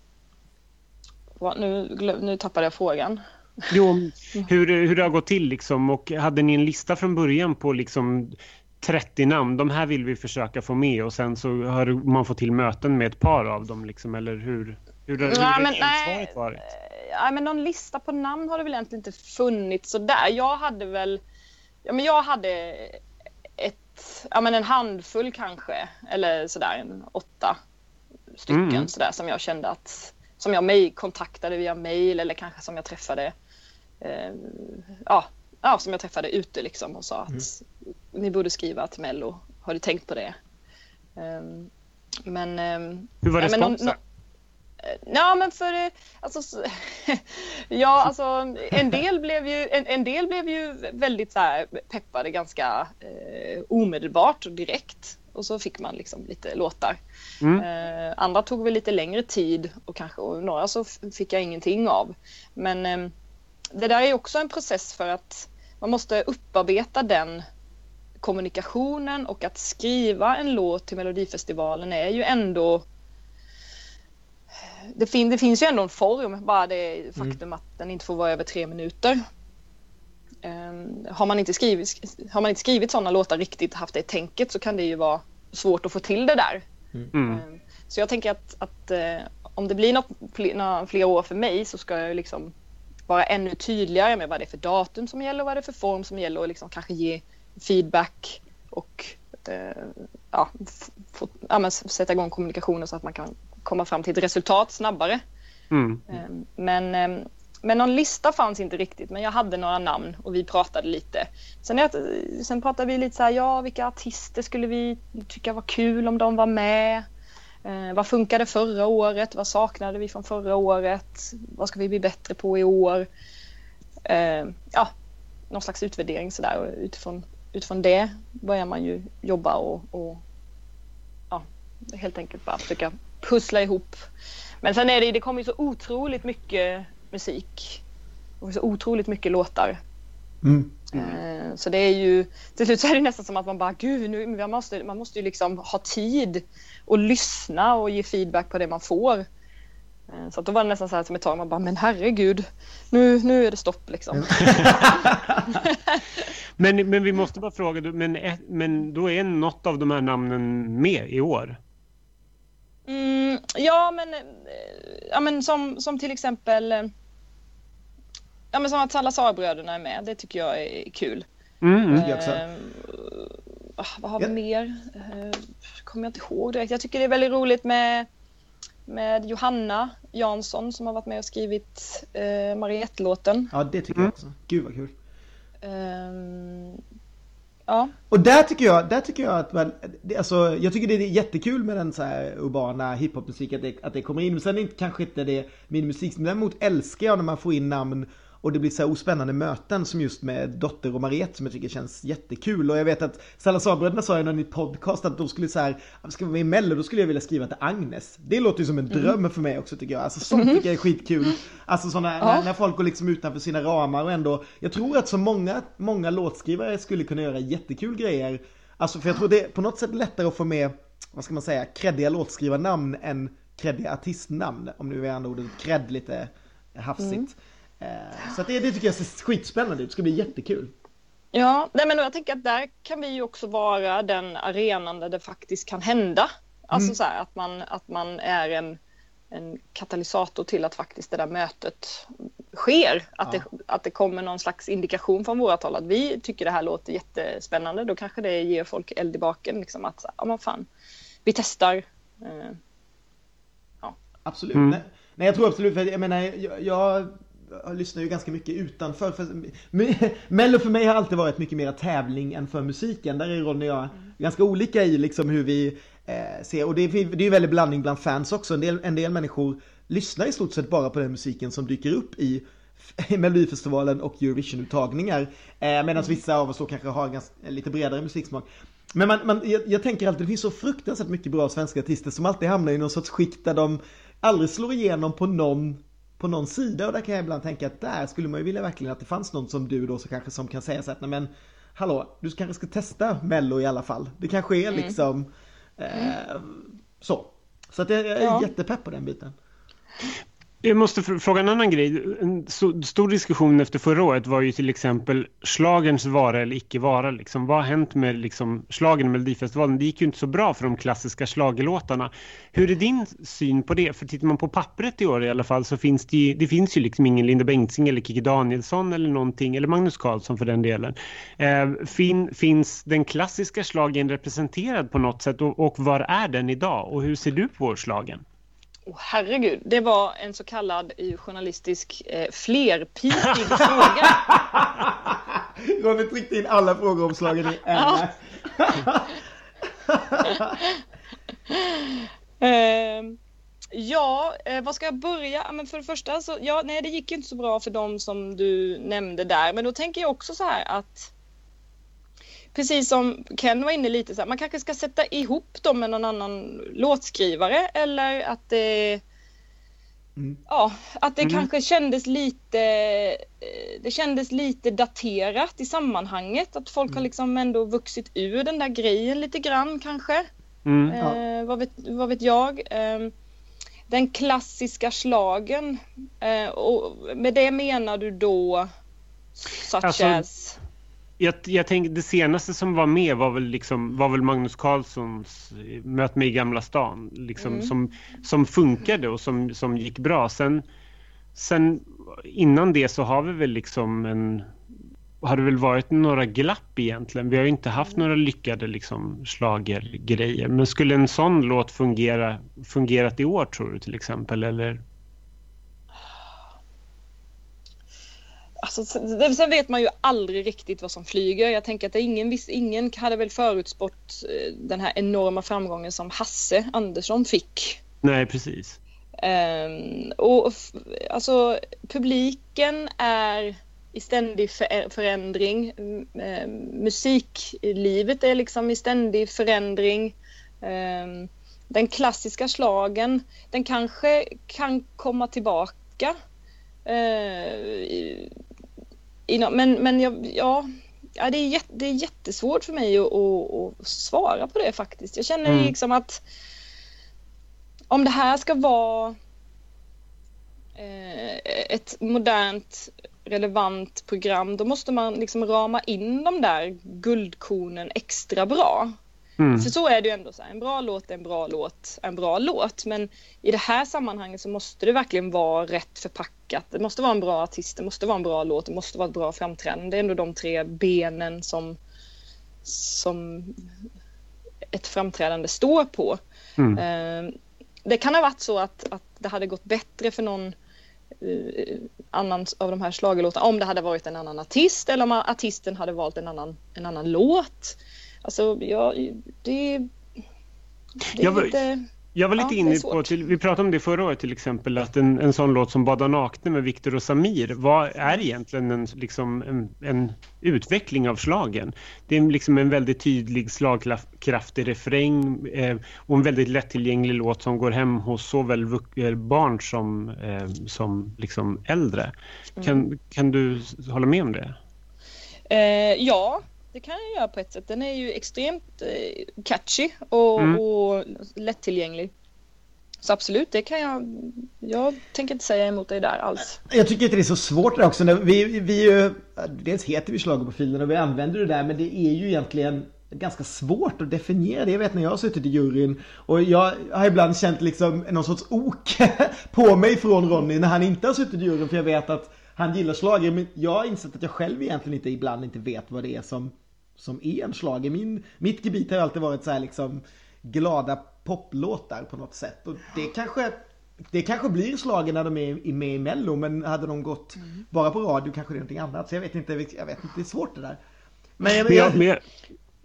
nu, nu tappade jag frågan. Jo, hur, hur det har gått till liksom och hade ni en lista från början på liksom 30 namn, de här vill vi försöka få med och sen så har man fått till möten med ett par av dem liksom, eller hur? Hur, hur ja, nej, varit? Ja, men någon lista på namn har det väl egentligen inte funnits sådär. Jag hade väl, ja men jag hade ett, ja men en handfull kanske, eller sådär en åtta stycken mm. sådär som jag kände att, som jag mig kontaktade via mail eller kanske som jag träffade, eh, ja, ja, som jag träffade ute liksom och sa att mm. ni borde skriva till Mello, har du tänkt på det? Um, men... Um, Hur var responsen? Ja, men för eh, alltså, ja, alltså en del blev ju, en, en del blev ju väldigt så här, peppade ganska eh, omedelbart och direkt och så fick man liksom lite låtar. Mm. Eh, andra tog väl lite längre tid och kanske och några så fick jag ingenting av. Men eh, det där är också en process för att man måste upparbeta den kommunikationen och att skriva en låt till Melodifestivalen är ju ändå det, fin det finns ju ändå en form, bara det faktum mm. att den inte får vara över tre minuter. Um, har, man inte skrivit, har man inte skrivit sådana låtar riktigt, haft det tänket, så kan det ju vara svårt att få till det där. Mm. Um, så jag tänker att, att uh, om det blir något, några fler år för mig så ska jag liksom vara ännu tydligare med vad det är för datum som gäller och vad det är för form som gäller och liksom kanske ge feedback och uh, ja, ja, sätta igång kommunikationen så att man kan komma fram till ett resultat snabbare. Mm. Ehm, men, ehm, men någon lista fanns inte riktigt, men jag hade några namn och vi pratade lite. Sen, jag, sen pratade vi lite så här, ja vilka artister skulle vi tycka var kul om de var med? Eh, vad funkade förra året? Vad saknade vi från förra året? Vad ska vi bli bättre på i år? Eh, ja, någon slags utvärdering sådär och utifrån, utifrån det börjar man ju jobba och, och ja, helt enkelt bara försöka pussla ihop. Men sen är det, det kommer ju så otroligt mycket musik och så otroligt mycket låtar. Mm. Mm. Så det är ju, till slut så är det nästan som att man bara, gud, nu, man, måste, man måste ju liksom ha tid och lyssna och ge feedback på det man får. Eh, så att då var det nästan så här som ett tag, man bara, men herregud, nu, nu är det stopp liksom. men, men vi måste bara fråga, men, men då är något av de här namnen med i år? Mm, ja, men, eh, ja, men som, som till exempel eh, ja, men som att Salazar-bröderna är med. Det tycker jag är kul. Mm. Eh, vad har vi ja. mer? Eh, kommer jag inte ihåg direkt. Jag tycker det är väldigt roligt med, med Johanna Jansson som har varit med och skrivit eh, Mariette-låten. Ja, det tycker jag också. Gud vad kul. Um, Ja. Och där tycker jag, där tycker jag att man, alltså, jag tycker det är jättekul med den så här urbana hiphopmusik att det, att det kommer in. Men sen är det kanske inte det min musik. Men däremot älskar jag när man får in namn och det blir så här ospännande möten som just med Dotter och Mariette som jag tycker känns jättekul. Och jag vet att Salazarbröderna sa i någon podcast att de skulle så här, ska vi vara med i Mello då skulle jag vilja skriva till Agnes. Det låter ju som en dröm mm. för mig också tycker jag. Alltså sånt tycker jag är skitkul. Alltså sådana, ja. när, när, folk går liksom utanför sina ramar och ändå, jag tror att så många, många låtskrivare skulle kunna göra jättekul grejer. Alltså för jag tror det är på något sätt lättare att få med, vad ska man säga, kreddiga låtskrivarnamn än kreddiga artistnamn. Om nu är andra ordet kredd lite hafsigt. Mm. Eh, så det, det tycker jag ser skitspännande ut, det ska bli jättekul. Ja, nej men jag tänker att där kan vi ju också vara den arenan där det faktiskt kan hända. Alltså mm. så här, att man, att man är en, en katalysator till att faktiskt det där mötet sker. Att, ja. det, att det kommer någon slags indikation från vårat håll att vi tycker det här låter jättespännande. Då kanske det ger folk eld i baken. Liksom att, ja men fan, vi testar. Eh, ja. Absolut. Mm. Nej, nej, jag tror absolut, för jag menar, jag, jag jag lyssnar ju ganska mycket utanför. För, Mello för mig har alltid varit mycket mer tävling än för musiken. Där är Ronny och jag mm. ganska olika i liksom hur vi eh, ser. Och det är, det är ju väldigt blandning bland fans också. En del, en del människor lyssnar i stort sett bara på den musiken som dyker upp i Melodifestivalen och Eurovision-uttagningar. Eh, Medan mm. vissa av oss då kanske har ganska, lite bredare musiksmak. Men man, man, jag, jag tänker alltid, det finns så fruktansvärt mycket bra svenska artister som alltid hamnar i någon sorts skikt där de aldrig slår igenom på någon på någon sida och där kan jag ibland tänka att där skulle man ju vilja verkligen att det fanns någon som du då så kanske som kan säga så att nej men hallå, du kanske ska testa mello i alla fall. Det kanske är mm. liksom eh, så. Så att jag är ja. jättepepp på den biten. Jag måste fråga en annan grej. En stor diskussion efter förra året var ju till exempel slagens vara eller icke vara. Liksom. Vad har hänt med liksom, slagen i Melodifestivalen? Det gick ju inte så bra för de klassiska slagelåtarna. Hur är din syn på det? För tittar man på pappret i år i alla fall så finns det ju, det finns ju liksom ingen Linda Bengtzing eller Kikki Danielsson eller någonting, eller Magnus Carlsson för den delen. Eh, fin, finns den klassiska slagen representerad på något sätt och, och var är den idag? Och hur ser du på slagen? Oh, herregud, det var en så kallad journalistisk eh, flerpipig fråga. Ronny tryckte in alla frågor om slagen i en. uh, ja, eh, vad ska jag börja? Men för det första så, ja, nej det gick ju inte så bra för dem som du nämnde där. Men då tänker jag också så här att precis som Ken var inne lite så här, man kanske ska sätta ihop dem med någon annan låtskrivare eller att det mm. Ja, att det mm. kanske kändes lite eh, Det kändes lite daterat i sammanhanget att folk mm. har liksom ändå vuxit ur den där grejen lite grann kanske. Mm. Eh, vad, vet, vad vet jag. Eh, den klassiska slagen eh, och med det menar du då such alltså, as jag, jag tänker det senaste som var med var väl, liksom, var väl Magnus Carlssons Möt mig i Gamla stan. Liksom, mm. som, som funkade och som, som gick bra. Sen, sen innan det så har vi väl liksom en har det väl varit några glapp egentligen. Vi har ju inte haft några lyckade liksom, slagergrejer. Men skulle en sån låt fungera fungerat i år tror du till exempel? Eller? Alltså, sen vet man ju aldrig riktigt vad som flyger. Jag tänker att ingen, ingen hade väl förutspått eh, den här enorma framgången som Hasse Andersson fick. Nej, precis. Um, och alltså publiken är i ständig förändring. Um, musiklivet är liksom i ständig förändring. Um, den klassiska slagen, den kanske kan komma tillbaka. Uh, men men jag, ja, ja det, är jätte, det är jättesvårt för mig att, att, att svara på det faktiskt. Jag känner mm. liksom att om det här ska vara eh, ett modernt relevant program då måste man liksom rama in de där guldkornen extra bra. Mm. För så är det ju ändå så här, en bra låt är en bra låt, en bra låt. Men i det här sammanhanget så måste det verkligen vara rätt förpackat. Det måste vara en bra artist, det måste vara en bra låt, det måste vara ett bra framträdande. Det är ändå de tre benen som, som ett framträdande står på. Mm. Eh, det kan ha varit så att, att det hade gått bättre för någon uh, annan av de här slagelåtarna om det hade varit en annan artist eller om artisten hade valt en annan, en annan låt. Alltså, ja, det, det är jag, lite... Jag var lite Ja, inne på, till, vi pratade om det förra året till exempel, att en, en sån låt som Bada nakna med Viktor och Samir vad är egentligen en, liksom en, en utveckling av slagen. Det är liksom en väldigt tydlig slagkraftig refräng eh, och en väldigt lättillgänglig låt som går hem hos såväl barn som, eh, som liksom äldre. Mm. Kan, kan du hålla med om det? Eh, ja, det kan jag göra på ett sätt. Den är ju extremt eh, catchy och, Mm. och lättillgänglig. Så absolut, det kan jag. Jag tänker inte säga emot dig där alls. Jag tycker inte det är så svårt där också. Vi, vi, är ju- dels heter vi schlagerprofilen och vi använder det där men det är ju egentligen ganska svårt att definiera det. Jag vet när jag har suttit i juryn och jag har ibland känt liksom någon sorts ok på mig från Ronny när han inte har suttit i juryn för jag vet att han gillar schlager men jag har insett att jag själv egentligen inte ibland inte vet vad det är som, som är en schlager. Min, mitt gebit har alltid varit så här liksom glada poplåtar på något sätt och det kanske det kanske blir slagen när de är i- med i mello men hade de gått bara på radio kanske det är någonting annat. Så jag vet inte, jag vet inte, det är svårt det där. Men, jag, Men jag, men jag,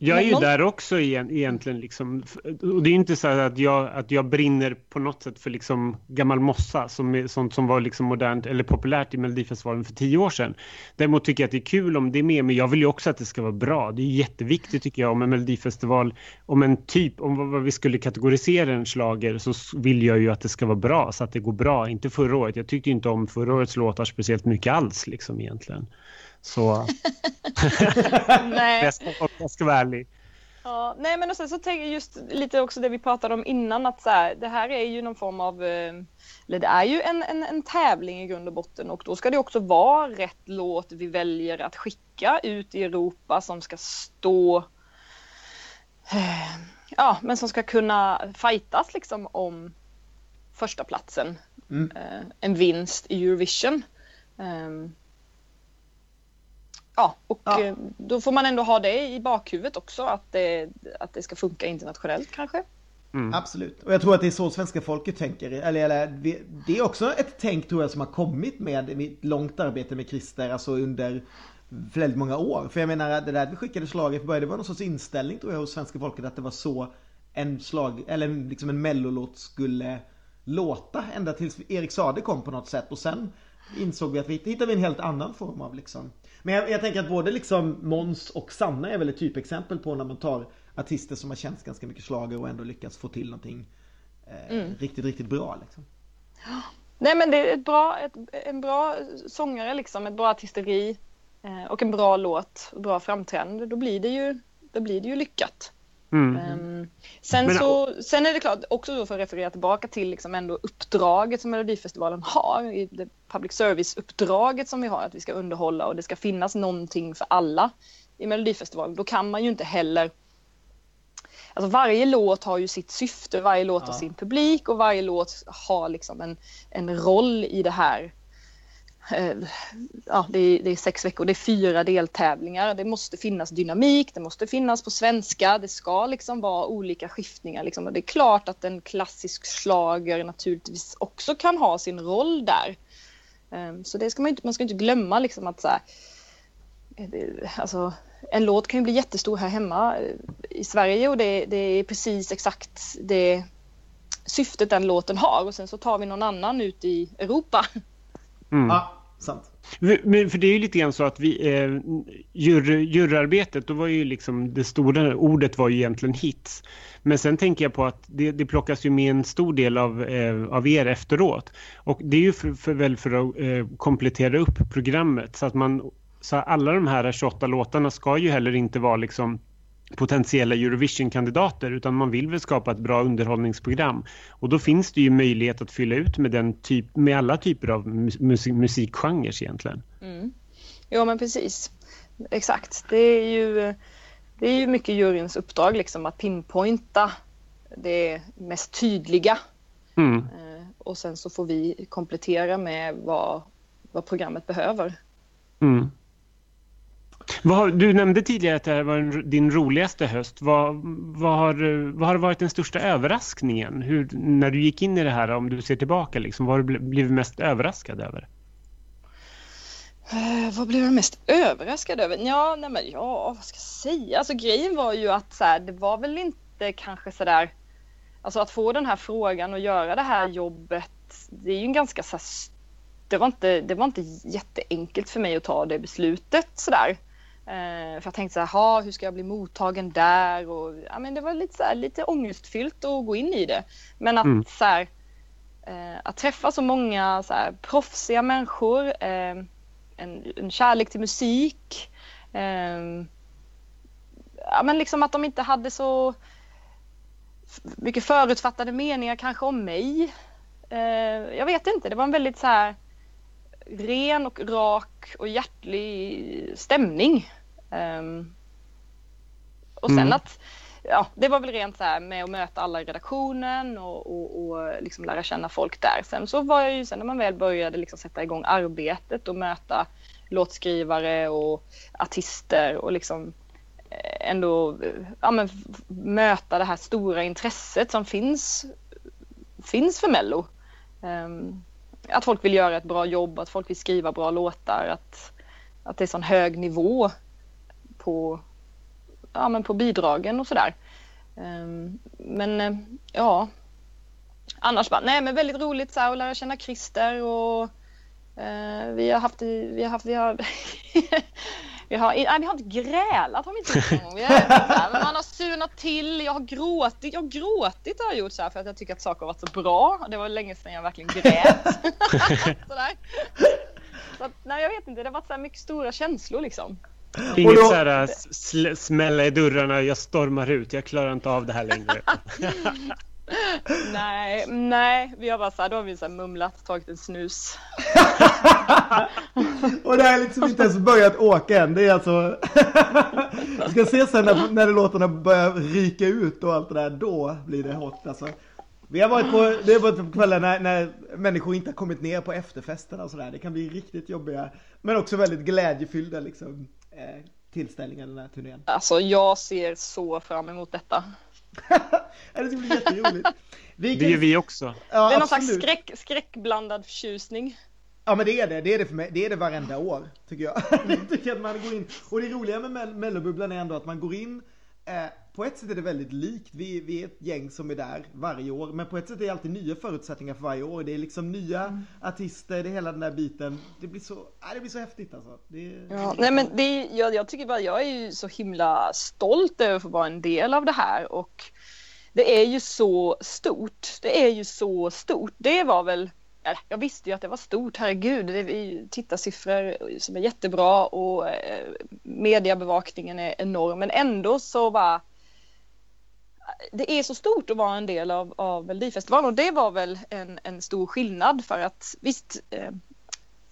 jag, är ju där också igen, egentligen. Liksom, och det är inte så att jag, att jag brinner på något sätt för liksom gammal mossa, som är sånt som var liksom modernt eller populärt i Melodifestivalen för tio år sedan. Däremot tycker jag att det är kul om det är med, men jag vill ju också att det ska vara bra. Det är jätteviktigt tycker jag om en Melodifestival, om en typ, om vad- vi skulle kategorisera en slager så vill jag ju att det ska vara bra, så att det går bra. Inte förra året. Jag tyckte inte om förra årets låtar speciellt mycket alls liksom egentligen. Så Nej. jag ska, vara ärlig. Ja, nej men och sen så tänker jag just lite också det vi pratade om innan att så här, det här är ju någon form av, eh, eller det är ju en, en, en tävling i grund och botten och då ska det också vara rätt låt vi väljer att skicka ut i Europa som ska stå, eh, ja men som ska kunna fightas liksom om första platsen Mm. eh, en vinst i Eurovision. Ja, och Ja. eh, då får man ändå ha det i bakhuvudet också att det, att det ska funka internationellt kanske. Absolut. Och jag tror att det är så svenska folket tänker. Eller, eller det- är också ett tänk tror jag som har kommit med mitt långt arbete med Christer, alltså under väldigt många år. För jag menar det där vi skickade slaget för början, det var någon sorts inställning tror jag hos svenska folket att det var så en slag, eller en- liksom en mellolåt skulle låta ända tills Erik Sade kom på något sätt och sen insåg vi att vi hittade vi en helt annan form av liksom. Men jag, jag tänker att både liksom Måns och Sanna är väl ett typexempel på när man tar artister som har känt ganska mycket slager och ändå lyckats få till någonting eh, riktigt, riktigt bra liksom. Nej men det är ett bra, ett, en bra sångare liksom, ett bra artisteri eh, och en bra låt, bra framträdande. Då blir det ju, då blir det ju lyckat. Mm. Ehm, sen, Men- så, sen är det klart, också då för att referera tillbaka till liksom ändå uppdraget som Melodifestivalen har, i det public service-uppdraget som vi har, att vi ska underhålla och det ska finnas någonting för alla i Melodifestivalen. Då kan man ju inte heller Alltså varje låt har ju sitt syfte, varje låt har Ja. sin publik och varje låt har liksom en, en roll i det här. Eh, ja, det är, det är sex veckor, det är fyra deltävlingar. Det måste finnas dynamik, det måste finnas på svenska. Det ska liksom vara olika skiftningar. Liksom. Och det är klart att en klassisk slager naturligtvis också kan ha sin roll där. Ehm, så det ska man, inte, man ska inte glömma liksom att så här, eh, alltså, en låt kan ju bli jättestor här hemma eh, i Sverige och det, det är precis exakt det syftet den låten har och sen så tar vi någon annan ut i Europa. Mm. Ja, sant. Men för det är ju lite grann så att vi, eh, jury, juryarbetet, då var ju liksom det stora ordet var ju egentligen hits. Men sen tänker jag på att det, det plockas ju med en stor del av, eh, av er efteråt. Och det är ju för, för, väl för att eh, komplettera upp programmet så att man, så alla de här 28 låtarna ska ju heller inte vara liksom potentiella Eurovision-kandidater utan man vill väl skapa ett bra underhållningsprogram. Och då finns det ju möjlighet att fylla ut med, den typ, med alla typer av musik, musikgenrer egentligen. Mm. Ja men precis. Exakt. Det är ju, det är ju mycket juryns uppdrag liksom att pinpointa det mest tydliga. Mm. Eh, Och sen så får vi komplettera med vad, vad programmet behöver. Mm. Vad har, du nämnde tidigare att det här var en, din roligaste höst. Vad, vad, har, vad har varit den största överraskningen? Hur, när du gick in i det här, om du ser tillbaka, liksom, vad har du blivit mest överraskad över? Uh, vad blev jag mest överraskad över? Ja, nej men ja, vad ska jag säga? Alltså grejen var ju att så här, det var väl inte kanske sådär Alltså att få den här frågan och göra det här jobbet, det är ju en ganska så här, det var inte, det var inte jätteenkelt för mig att ta det beslutet sådär. Eh, för jag tänkte så här, hur ska jag bli mottagen där? Och, ja, men det var lite, så här, lite ångestfyllt att gå in i det. Men att, mm. så här, eh, att träffa så många så här, proffsiga människor, eh, en, en kärlek till musik. Ja, men liksom att de inte hade så mycket förutfattade meningar kanske om mig. Jag vet inte, det var en väldigt så här ren och rak och hjärtlig stämning. Um, och sen mm. att, ja, det var väl rent så här med att möta alla i redaktionen och, och, och liksom lära känna folk där. Sen så var jag ju, sen när man väl började liksom sätta igång arbetet och möta låtskrivare och artister och liksom eh, ändå ja, men, möta det här stora intresset som finns, finns för Mello. Um, att folk vill göra ett bra jobb, att folk vill skriva bra låtar, att, att det är sån hög nivå på, ja, men på bidragen och sådär. Ehm, men eh, ja, annars bara, nej men väldigt roligt så här, att lära känna Christer och eh, vi har haft, vi har haft, vi har Vi har, nej, vi har inte grälat har vi inte någon gång. men man har surnat till, jag har gråtit. Jag har gråtit har jag gjort så här för att jag tycker att saker har varit så bra. Det var länge sedan jag verkligen grät. Sådär. Så att, nej, jag vet inte, det har varit så mycket stora känslor liksom. Inget då... så här sl smälla i dörrarna, jag stormar ut, jag klarar inte av det här längre. nej, nej, vi har bara så här, då har vi så här mumlat, tagit en snus. och det har liksom inte ens börjat åka än. Det är alltså... Vi ska se sen när, när låtarna börjar ryka ut och allt det där, då blir det hot alltså. Vi har varit på, det har varit på kvällar när, när människor inte har kommit ner på efterfesterna och sådär. Det kan bli riktigt jobbiga, men också väldigt glädjefyllda liksom, eh, tillställningar den här turnén. Alltså jag ser så fram emot detta. det ska bli jätteroligt. Vi kan... Det gör vi också. Ja, det är någon slags skräck, skräckblandad förtjusning. Ja men det är det, det är det för mig, det är det varenda år tycker jag. jag tycker att man går in, och det roliga med mellobubblan är ändå att man går in eh, på ett sätt är det väldigt likt, vi, vi är ett gäng som är där varje år, men på ett sätt är det alltid nya förutsättningar för varje år. Det är liksom nya mm. artister, det är hela den där biten. Det blir så, äh, det blir så häftigt alltså. Det, ja, nej men det, jag, jag tycker bara, jag är ju så himla stolt över att få vara en del av det här och det är ju så stort. Det är ju så stort. Det var väl Äh, jag visste ju att det var stort, herregud. Det är tittarsiffror som är jättebra och eh, mediebevakningen är enorm. Men ändå så var det är så stort att vara en del av, av Melodifestivalen och det var väl en, en stor skillnad för att visst eh,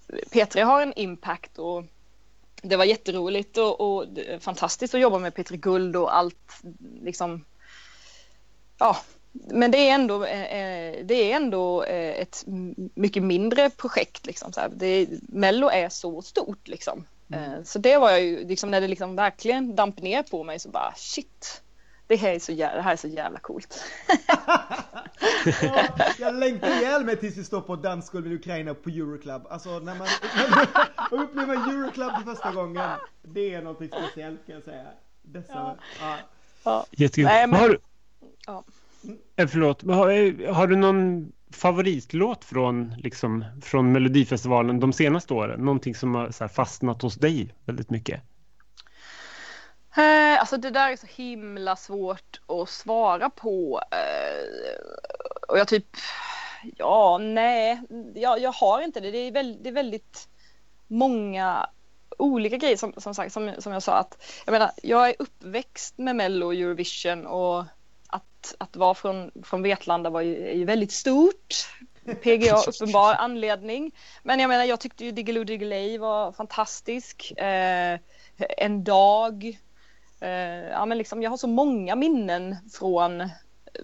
P3 har en impact och det var jätteroligt och, och fantastiskt att jobba med P3 Guld och allt liksom ja men det är ändå, eh, eh, det är ändå eh, ett mycket mindre projekt. Liksom, så här. Det, Mello är så stort. Liksom. Mm. Så det var jag ju, liksom, när det liksom verkligen damp ner på mig så bara shit. Det här är så jävla, det här är så jävla coolt. ja, jag längtar ihjäl mig tills vi står på dansgolvet i Ukraina på Euroclub. Alltså när man, upplever Euroclub för första gången. Det är något speciellt kan jag säga. Dessa, ja. ja. ja. Jättekul. Nej, men, har, ja. Eh, förlåt, har, eh, har du någon favoritlåt från, liksom, från Melodifestivalen de senaste åren? Någonting som har så fastnat hos dig väldigt mycket? Eh, alltså det där är så himla svårt att svara på. Eh, och jag typ, ja, nej, jag, jag har inte det. Det är, väldigt, det är väldigt många olika grejer som, som sagt, som, som jag sa att jag menar, jag är uppväxt med Mello och Eurovision och att, vara från, från Vetlanda var ju, är ju väldigt stort. PGA uppenbar anledning. Men jag menar, jag tyckte ju Diggiloo Diggiley var fantastisk. Eh, en dag. Eh, ja, men liksom, jag har så många minnen från,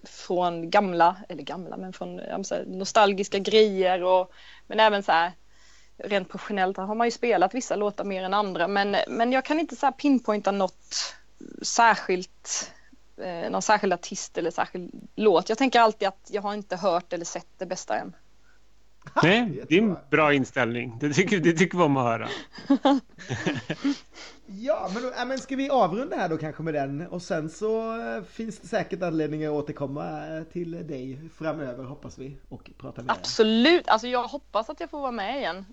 från gamla, eller gamla, men från säga, nostalgiska grejer. Och, men även så här, rent professionellt har man ju spelat vissa låtar mer än andra. Men, men jag kan inte så här pinpointa något särskilt eh, någon särskild artist eller särskild låt. Jag tänker alltid att jag har inte hört eller sett det bästa än. Nej, det är en bra inställning. Det tycker, det tycker vi om att höra. Ja, men, då, men ska vi avrunda här då kanske med den? Och sen så eh, finns det säkert anledning att återkomma eh, till dig framöver hoppas vi och prata med Absolut, alltså jag hoppas att jag får vara med igen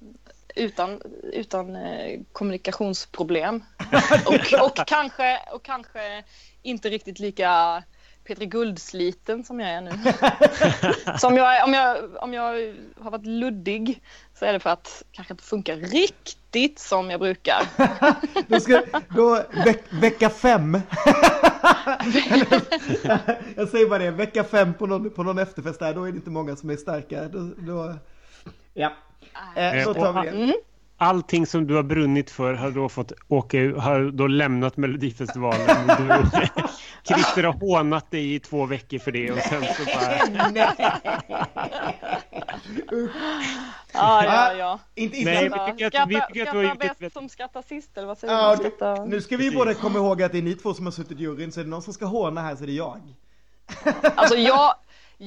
utan, utan eh, kommunikationsproblem. och, och, kanske, och kanske inte riktigt lika Petri Guldsliten som jag är nu. så om jag, om, jag, om jag har varit luddig så är det för att kanske inte funkar riktigt som jag brukar. då ska, då, veck, vecka fem. jag säger bara det, vecka fem på någon, på någon efterfest där, då är det inte många som är starka. Då, då ja, eh, så tar vi det. Mm allting som du har brunnit för har då fått åka har då lämnat Melodifestivalen. Du, Christer har hånat dig i två veckor för det och sen så bara... ja, ja, ja. Inte, inte. Nej, vi tycker att, vi tycker att du har gjort ett... som skrattar sist, eller vad säger ja, du? Skrattar... Nu ska vi båda komma ihåg att det är ni två som har suttit i juryn, så är det någon som ska håna här så är det jag. alltså jag,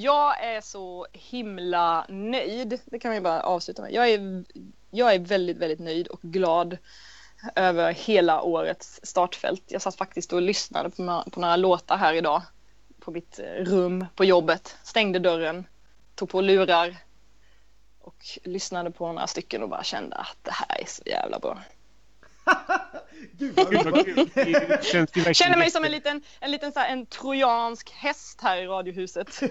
jag är så himla nöjd, det kan vi bara avsluta med. Jag är jag är väldigt, väldigt nöjd och glad över hela årets startfält. Jag satt faktiskt och lyssnade på några, på några låtar här idag på mitt rum på jobbet, stängde dörren, tog på lurar och lyssnade på några stycken och bara kände att det här är så jävla bra. Gud vad kul! Känner mig som en liten, en liten så här, en trojansk häst här i radiohuset.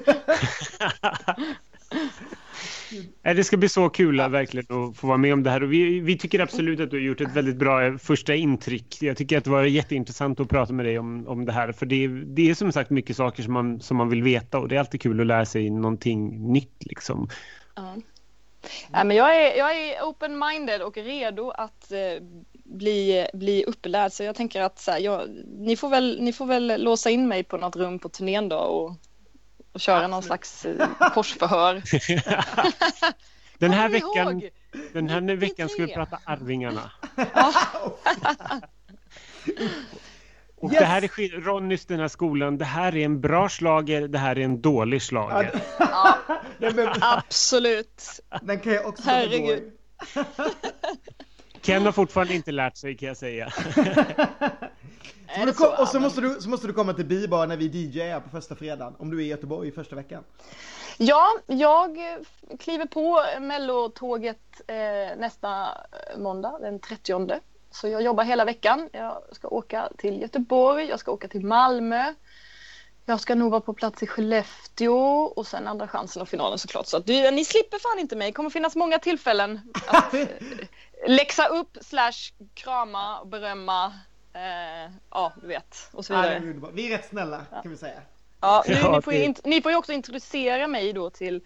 Det ska bli så kul verkligen att få vara med om det här. Och vi, vi, tycker absolut att du har gjort ett väldigt bra eh, första intryck. Jag tycker att det var jätteintressant att prata med dig om, om det här. För det, det är som sagt mycket saker som man, som man vill veta och det är alltid kul att lära sig någonting nytt. Liksom. Ja. Ja, men jag är, jag är open-minded och redo att eh, bli, bli upplärd. Så jag tänker att så här, jag, ni, får väl, ni får väl låsa in mig på något rum på turnén då och och köra Absolut. någon slags eh, korsförhör. den här veckan, den här veckan ska vi prata Arvingarna. Och yes. det här är Ronnys den här skolan. Det här är en bra slager, det här är en dålig slager. Ja, absolut. Den kan jag också Herregud. Ken har fortfarande inte lärt sig kan jag säga. Så så? Och så måste, du, så måste du komma till Bibar när vi DJar på första fredagen, om du är i Göteborg första veckan. Ja, jag kliver på mellotåget eh, nästa eh, måndag, den 30. Så jag jobbar hela veckan. Jag ska åka till Göteborg, jag ska åka till Malmö. Jag ska nog vara på plats i Skellefteå och sen andra chansen och finalen såklart. Så att du, ni slipper fan inte mig. Det kommer finnas många tillfällen att eh, läxa upp slash krama och berömma Eh, ja, du vet. Och så vidare. Ja, är vi är rätt snälla ja. kan vi säga. Ja, nu, ni, får ju, ni får ju också introducera mig då till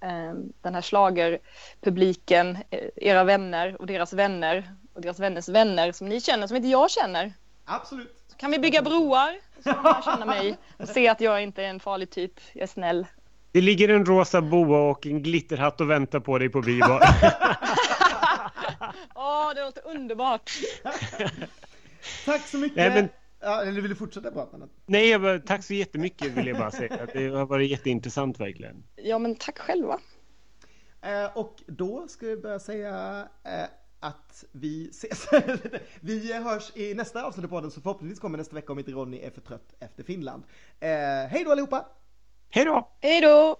eh, den här slagerpubliken, eh, era vänner och deras vänner och deras vänners vänner som ni känner som inte jag känner. Absolut. Så kan vi bygga broar så kan jag känna mig och se att jag inte är en farlig typ, jag är snäll. Det ligger en rosa boa och en glitterhatt och väntar på dig på Bibar. Åh, oh, det låter underbart. Tack så mycket. Nej, men... Ja, eller vill du fortsätta prata? Nej, jag bara, tack så jättemycket vill jag bara säga. Det har varit jätteintressant verkligen. Ja, men tack själva. Eh, och då ska jag börja säga eh, att vi ses. vi hörs i nästa avsnitt av podden så förhoppningsvis kommer nästa vecka om inte Ronny är för trött efter Finland. Eh, hej då allihopa! Hej då! Hej då!